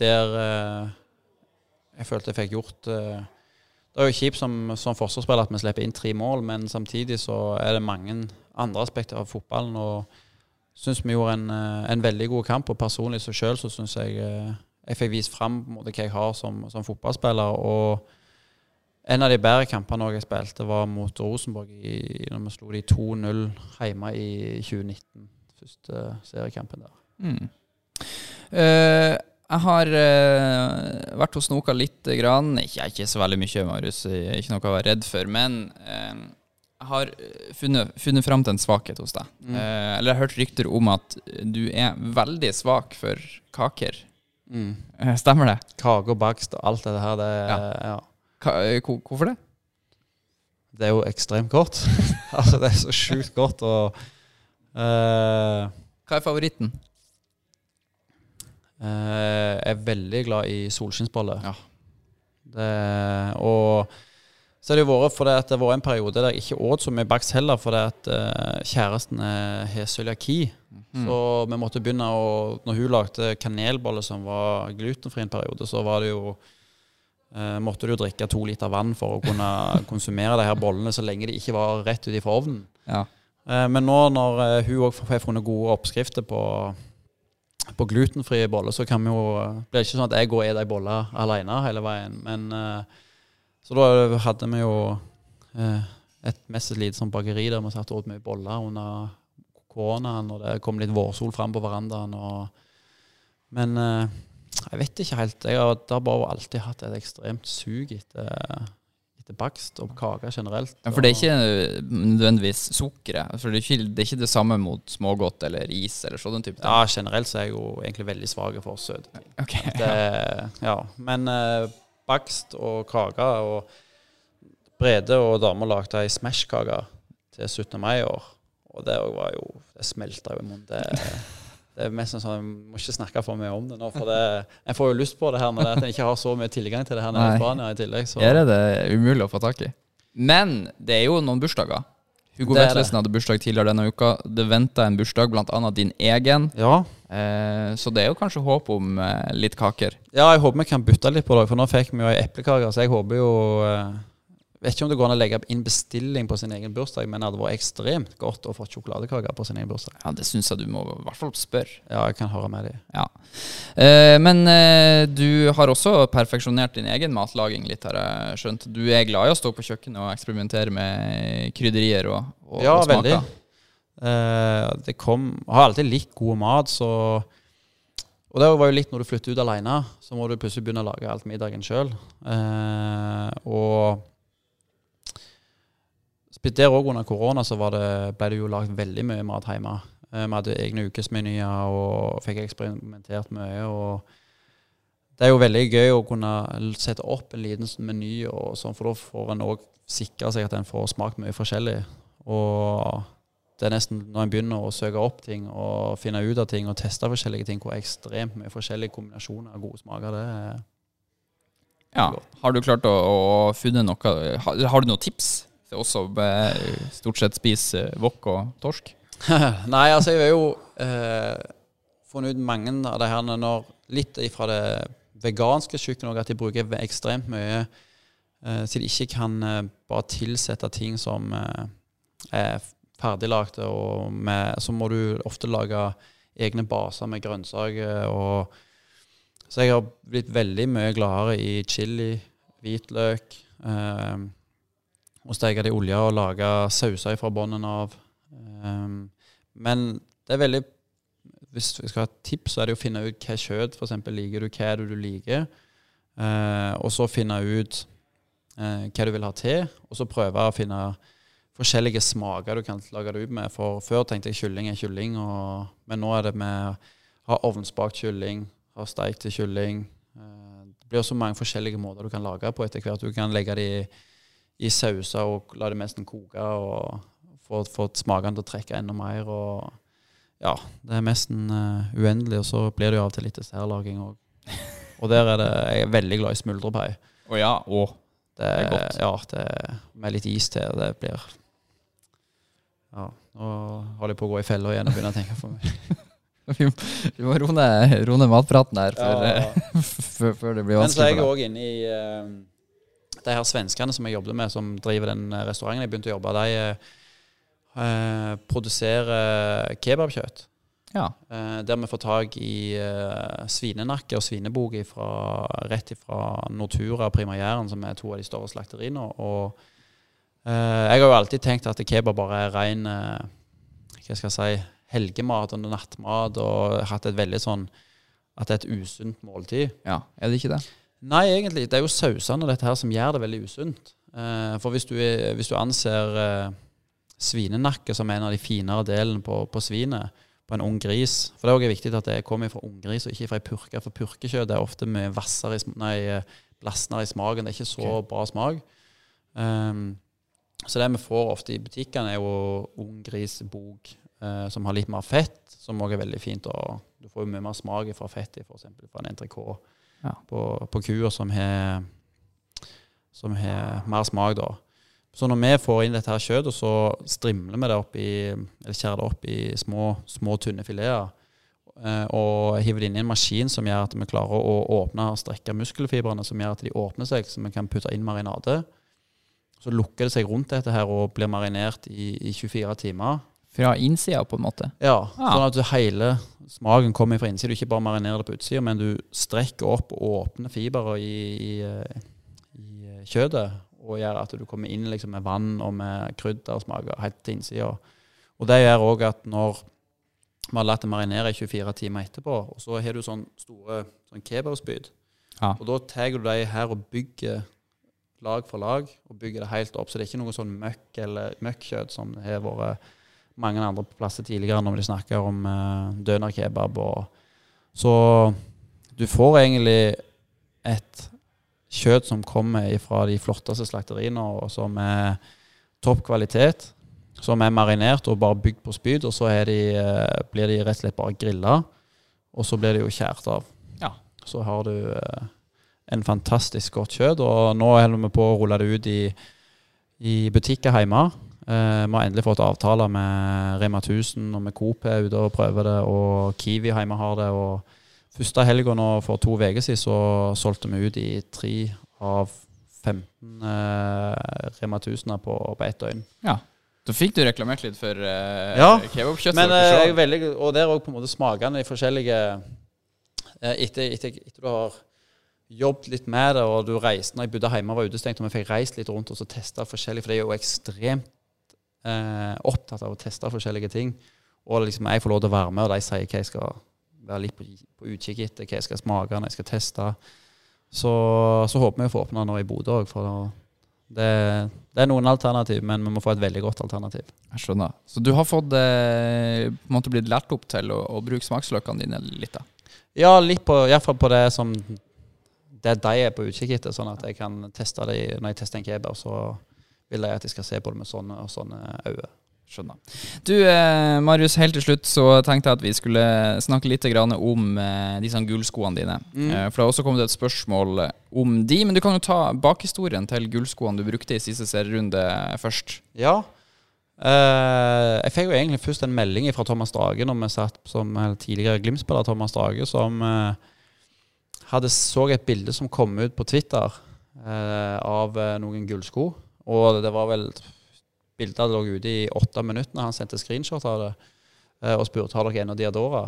der jeg følte jeg fikk gjort det er jo kjipt som, som forsvarsspiller at vi slipper inn tre mål, men samtidig så er det mange andre aspekter av fotballen. og syns vi gjorde en, eh, en, veldig god kamp, og personlig så sjøl så syns jeg eh, jeg fikk vist fram hva jeg har som, som, fotballspiller. Og En av de bedre kampene jeg spilte, var mot Rosenborg i, når vi slo de 2-0 hjemme i 2019. Første seriekampen der. Mm. Uh, jeg har uh, vært og snoka litt. Grann. Ikke, ikke så veldig mye, Marius. Ikke noe å være redd for. Men uh, jeg har funnet, funnet fram til en svakhet hos deg. Mm. eller jeg har hørt rykter om at du er veldig svak for kaker. Mm. Stemmer det? Kake og bakst og alt det her. Det, ja. ja. Ka hvorfor det? Det er jo ekstremt godt. altså, det er så sjukt godt. Og uh, Hva er favoritten? Uh, jeg er veldig glad i solskinnsboller. Ja. Og så har det vært fordi at det var en periode der jeg ikke åt så mye bakst heller, fordi at uh, kjæresten har cøliaki. Mm. Så vi måtte begynne å Når hun lagde kanelboller som var glutenfri en periode, så var det jo Uh, måtte du drikke to liter vann for å kunne konsumere de her bollene så lenge de ikke var rett ut ifra ovnen. Ja. Uh, men nå når uh, hun òg har funnet gode oppskrifter på, på glutenfrie boller, så kan vi jo, blir ikke sånn at jeg går og spiser ei bolle alene hele veien. Men, så da hadde vi jo et mest lite sånn bakeri der vi satt og åt mye boller under koronaen, og det kom litt vårsol fram på verandaen. Og, men jeg vet ikke helt. Jeg har, har bare alltid hatt et ekstremt sug etter, etter bakst og kake generelt. Ja, for det er ikke nødvendigvis sukkeret? For det er, ikke, det er ikke det samme mot smågodt eller is eller sånn type Ja, generelt så er jeg jo egentlig veldig svak for søt. Okay, ja. ja. Men eh, bakst og kake og Brede og dama lagde ei Smash-kake til 17. mai i år. Og det var jo Det smelta jo i munnen. Det det er mest sånn Jeg må ikke snakke for mye om det nå. For det, jeg får jo lyst på det her når jeg ikke har så mye tilgang til det her nede i Spania i tillegg. Så. Er er det umulig å få tak i. Men det er jo noen bursdager. Hugo Vetlesen hadde bursdag tidligere denne uka. Det venta en bursdag, bl.a. din egen. Ja. Eh, så det er jo kanskje håp om eh, litt kaker. Ja, jeg håper vi kan bytte litt på det, for nå fikk vi jo ei eplekake. Så jeg håper jo eh, vet ikke om det går an å legge inn bestilling på sin egen bursdag, men det hadde vært ekstremt godt å få sjokoladekake på sin egen bursdag. Ja, Det syns jeg du må i hvert fall spørre. Ja, jeg kan høre med dem. Ja. Eh, men eh, du har også perfeksjonert din egen matlaging litt, har jeg skjønt. Du er glad i å stå på kjøkkenet og eksperimentere med krydderier og, og, ja, og smaker? Ja, veldig. Eh, det kom Har alltid likt god mat, så og det var jo litt når du flytter ut alene, så må du plutselig begynne å lage alt middagen sjøl. Eh, og der òg under korona så det, ble det jo lagd veldig mye mat hjemme. Eh, vi hadde egne ukesmenyer og fikk eksperimentert mye. og Det er jo veldig gøy å kunne sette opp en liten meny, og sånn, for da får en òg sikre seg at en får smakt mye forskjellig. Og det er nesten når en begynner å søke opp ting og finne ut av ting og teste forskjellige ting, hvor ekstremt mye forskjellige kombinasjoner av gode smaker det er. Ja. Har du klart å, å funne noe har, har du noen tips så også stort sett spiser wok og torsk? Nei, altså jeg har jo eh, funnet ut mange av det her når Litt fra det veganske kjøkkenet at de bruker ekstremt mye eh, så de ikke kan eh, bare tilsette ting som eh, er ferdiglagte. Og med, så må du ofte lage egne baser med grønnsaker. og Så jeg har blitt veldig mye gladere i chili, hvitløk. Eh, og steke det i olje og lage sauser fra bunnen av. Um, men det er veldig Hvis vi skal ha et tips, så er det å finne ut hva kjøtt f.eks. liker du, hva er det du liker. Uh, og så finne ut uh, hva du vil ha til, og så prøve å finne forskjellige smaker du kan lage det ut med. For før tenkte jeg kylling er kylling, og, men nå er det med ha ovnsbakt kylling, ha steik til kylling. Uh, det blir også mange forskjellige måter du kan lage på etter hvert. Du kan legge det i i sauser og la det nesten koke og få, få smakene til å trekke enda mer. og ja, det er nesten uh, uendelig, og så blir det jo av og til litt dessertlaging òg. Og der er det, jeg er veldig glad i smuldrepai. Å oh, ja, å. Det, det, er godt. Ja, det, med litt is til. Det blir Ja, nå holder jeg på å gå i fella igjen og begynne å tenke for meg. vi må roe ned matpraten her før, ja. før, det blir vanskelig. Men så er jeg òg inne i uh, de her svenskene som jeg jobbet med, som driver den eh, restauranten jeg begynte å jobbe, de eh, produserer kebabkjøtt. Ja. Eh, der vi får tak i eh, svinenakke og svinebok rett fra Nortura Prima Jæren, som er to av de større slakteriene. Og eh, jeg har jo alltid tenkt at kebab bare er ren eh, hva skal jeg si, helgemat og nattmat, og hatt et veldig sånn at det er et usunt måltid. ja. Er det ikke det? Nei, egentlig. Det er jo sausene dette her som gjør det veldig usunt. Eh, for hvis du, hvis du anser eh, svinenakke som en av de finere delene på, på svinet, på en ung gris For det er også viktig at det kommer fra unggris og ikke fra ei purke. For purkekjøtt er ofte mye hvassere i, nei, eh, i smaken. Det er ikke så okay. bra smak. Um, så det vi får ofte i butikkene, er jo ung grisbok eh, som har litt mer fett, som også er veldig fint. Og du får jo mye mer smak fra fett i f.eks. fra en entrecôte Ja. på, på kuer som har som har mer smak, da. Så når vi får inn dette her kjøttet, så strimler vi det opp i Eller skjærer det opp i små, små tynne fileter. eh, Og hiver det inn i en maskin som gjør at vi klarer å åpne og strekke muskelfibrene, som gjør at de åpner seg, så vi kan putte inn marinade. Så lukker det seg rundt dette her og blir marinert i, i 24 timer. Fra innsida, på en måte? Ja, Ja. sånn at hele smaken kommer fra innsida. Du ikke bare marinerer det på utsida, men du strekker opp og åpner fiberer i, i, eh, i eh, kjøttet. Og gjør at du kommer inn liksom med vann og med kryddersmaker helt til innsida. Og det gjør òg at når vi har latt det marinere i 24 timer etterpå, og så har du sånne store sånn kebabspyd, Ja. og da tar du de her og bygger lag for lag, og bygger det helt opp. Så det er ikke noe sånn møkk eller møkkjøtt som har vært mange andre plasser tidligere når de snakker om uh, dønerkebab. Så du får egentlig et kjøtt som kommer fra de flotteste slakteriene, og som er topp kvalitet. Som er marinert og bare bygd på spyd, og så de, uh, blir de rett og slett bare grilla. Og så blir de jo kjært av. Ja. Så har du uh, en fantastisk godt kjøtt, og nå holder vi på å rulle det ut i, i butikker hjemme. Eh, vi har endelig fått avtaler med Rema 1000 og med Coop er ute og prøver det, og Kiwi hjemme har det. og Første helga for to uker siden så solgte vi ut i tre av 15 eh, Rema 1000 på, på ett døgn. Ja. Da fikk du reklamert litt for eh, Ja, kebabkjøttet Men eh, veldig, Og det er òg på en måte smakene i forskjellige eh, etter, etter, etter du har jobbet litt med det, og du reiste Når jeg bodde hjemme og var utestengt, og vi fikk reist litt rundt og så testa forskjellig, for det er jo ekstremt eh, opptatt av å teste forskjellige ting. Og liksom jeg får lov til å være med, og de sier hva jeg skal være litt på, på utkikk etter, hva jeg skal smake når jeg skal teste. Så, så håper vi å få åpna nå i Bodø òg, for det, det er noen alternativ, men vi må få et veldig godt alternativ. Jeg skjønner. Så du har fått eh, på en måte blitt lært opp til å, å bruke smaksløkene dine litt, da? Ja, litt på, i hvert fall på det som det de er på utkikk etter, sånn at jeg kan teste det når jeg tester en kebab. Så vil jeg at de skal se på det med sånne og sånne øyne. Skjønner. Du, eh, Marius, helt til slutt så tenkte jeg at vi skulle snakke litt om eh, disse gullskoene dine. Mm. Eh, for det har også kommet et spørsmål om de, men du kan jo ta bakhistorien til gullskoene du brukte i siste serierunde først. Ja. Eh, jeg fikk jo egentlig først en melding fra Thomas Drage når vi satt som tidligere Glimt-spiller Thomas Drage, som hadde så et bilde som kom ut på Twitter eh, av noen gullsko. Og det var vel Bildet hadde lå ute i åtte minutter når han sendte screenshot av det eh, og spurte har dere en av Diadora.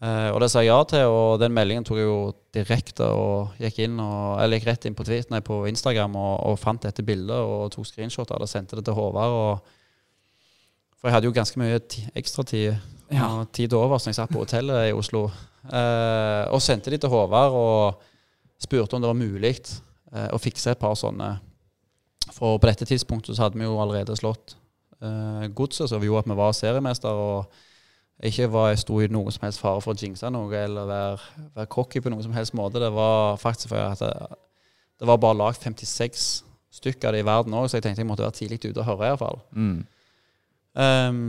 Eh, og det sa jeg ja til, og den meldingen tok jeg jo direkte og gikk inn og, eller gikk rett inn på, Twitter, nei, på Instagram og, og fant dette bildet og tok screenshot av det og sendte det til Håvard. og for jeg hadde jo ganske mye ekstra ekstratid Ja. tid over som jeg satt på hotellet i Oslo. Eh, og sendte de til Håvard og spurte om det var mulig eh, å fikse et par sånne. For på dette tidspunktet så hadde vi jo allerede slått eh, godset, så vi gjorde at vi var seriemester. og ikke var, jeg sto i noen som helst fare for å jinxe noe eller være, være cocky på noen som helst måte. Det var faktisk fordi at det, det var bare lagd 56 stykker av det i verden òg, så jeg tenkte jeg måtte være tidlig ute og høre iallfall. Mm. Um,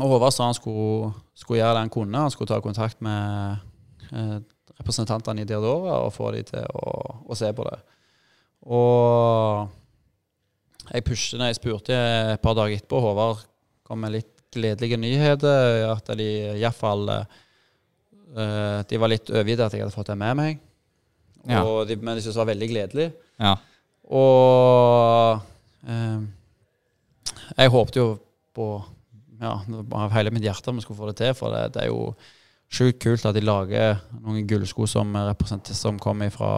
og Håvard sa han skulle, skulle gjøre det han kunne. Han skulle ta kontakt med eh, representantene i Diadora og få dem til å, å se på det. Og jeg pushet når jeg spurte et par dager etterpå. Håvard kom med litt gledelige nyheter. At de iallfall uh, De var litt overgitt at jeg hadde fått det med meg. Ja. De, men de syntes det var veldig gledelig. Ja. Og uh, jeg håpte jo på ja, av hele mitt hjerte vi skulle få det til. For det, det er jo sjukt kult at de lager noen gullsko som som kommer fra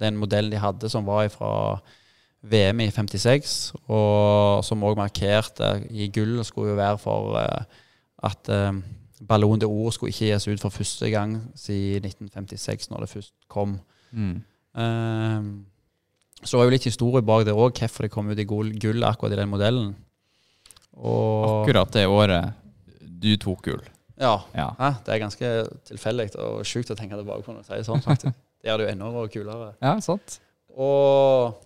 den modellen de hadde, som var fra VM i 56, og som òg markerte i gull skulle jo være for uh, at uh, Ballon de Ord skulle ikke gis ut for første gang siden 1956, når det først kom. Mm. Um, så det var jo litt historie bak det òg, hvorfor det kom ut i gull, akkurat i den modellen. Og akkurat det året du tok gull? Ja. ja. Hæ? det er ganske tilfeldig og sjukt å tenke tilbake på når du sier sånn, faktisk. Det gjør det jo enda kulere. Ja, sant. Og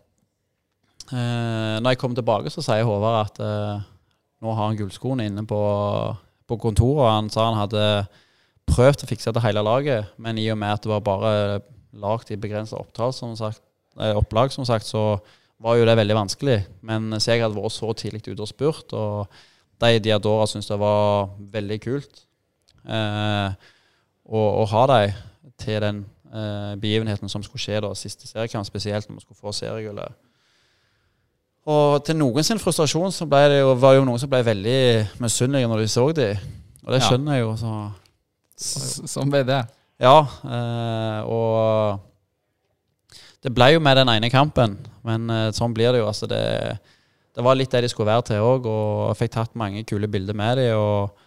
eh, når jeg kom tilbake, så sier Håvard at eh, nå har han gullskoene inne på, på kontoret. Han sa han hadde prøvd å fikse det hele laget, men i og med at det var bare lagd i begrensa eh, opplag, som sagt, så var jo det veldig vanskelig. Men så jeg hadde vært så tidlig ute og spurt, og de Diadora syntes det var veldig kult eh, å, å, ha dem til den eh, begivenheten som skulle skje da, siste seriekamp, spesielt når vi skulle få seriegullet. Og til noen sin frustrasjon så ble det jo, var jo noen som ble veldig misunnelige når de så dem. Og det skjønner jeg jo. Så. Sånn ble det. Ja. Eh, og det ble jo med den ene kampen, men eh, sånn blir det jo. Altså det, det var litt det de skulle være til òg, og jeg fikk tatt mange kule bilder med dem. Og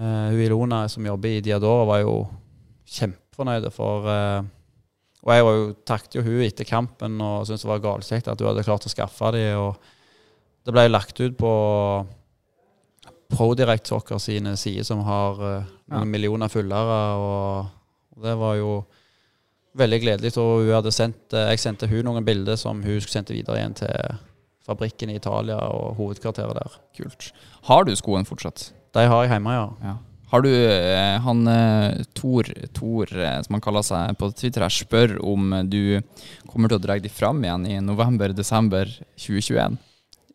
Uh, Ilona som jobber i Diadora, var jo kjempefornøyd for uh, Og jeg var jo, takket jo hun etter kampen og syntes det var galskjekt at hun hadde klart å skaffe dem. Og det ble lagt ut på ProDirect Soccer sine sider, som har uh, noen ja. millioner følgere. Og, og, det var jo veldig gledelig. Og hun hadde sendt, jeg sendte hun noen bilder som hun skulle sendte videre igjen til fabrikken i Italia og hovedkvarteret der. Kult. Har du skoene fortsatt? De har jeg hjemme, ja. ja. Har du eh, han eh, Tor, Tor, eh, som han kaller seg på Twitter, her, spør om du kommer til å dra de fram igjen i november-desember 2021?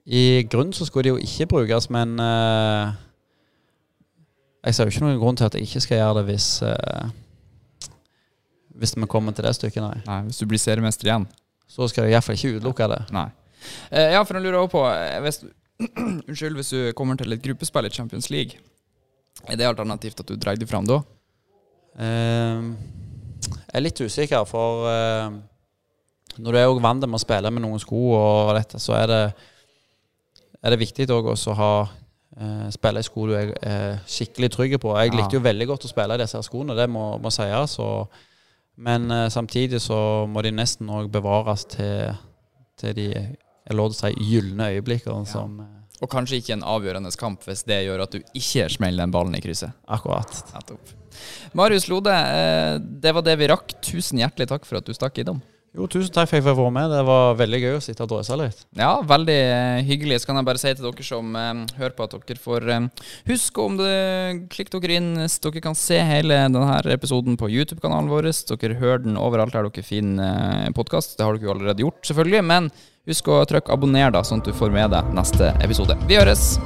I grunnen så skulle de jo ikke brukes, men uh, jeg ser jo ikke noen grunn til at jeg ikke skal gjøre det hvis uh, Hvis vi kommer til det stykket, nei. nei hvis du blir seriemester igjen? Så skal jeg iallfall ikke utelukke det. Nei. Uh, ja, for jeg lurer også på hvis, Unnskyld, hvis du kommer til et gruppespill i Champions League, er det alternativt at du drar dem fram da? Uh, jeg er litt usikker, for uh, når du er jo vant med å spille med noen sko, og dette, så er det, er det viktig òg å ha uh, spille i sko du er, er skikkelig trygg på. Jeg ja. likte jo veldig godt å spille i disse skoene, det må, må sies. Men uh, samtidig så må de nesten òg bevares til, til de jeg lov til å si gylne øyeblikkene Ja. som... Og kanskje ikke en avgjørende kamp hvis det gjør at du ikke smeller den ballen i krysset. Akkurat. Marius Lode, eh, det var det vi rakk. Tusen hjertelig takk for at du stakk innom. Jo, tusen takk for at jeg fikk være med. Det var veldig gøy å sitte og drøse litt. Ja, veldig eh, hyggelig. Så kan jeg bare si til dere som eh, hører på, at dere får eh, huske om det Klikk dere inn så dere kan se hele denne episoden på YouTube-kanalen vår. Dere hører den overalt der dere finner eh, podkast. Det har dere jo allerede gjort, selvfølgelig. Men Husk å trykke abonner, da, sånn at du får med deg neste episode. Vi høres!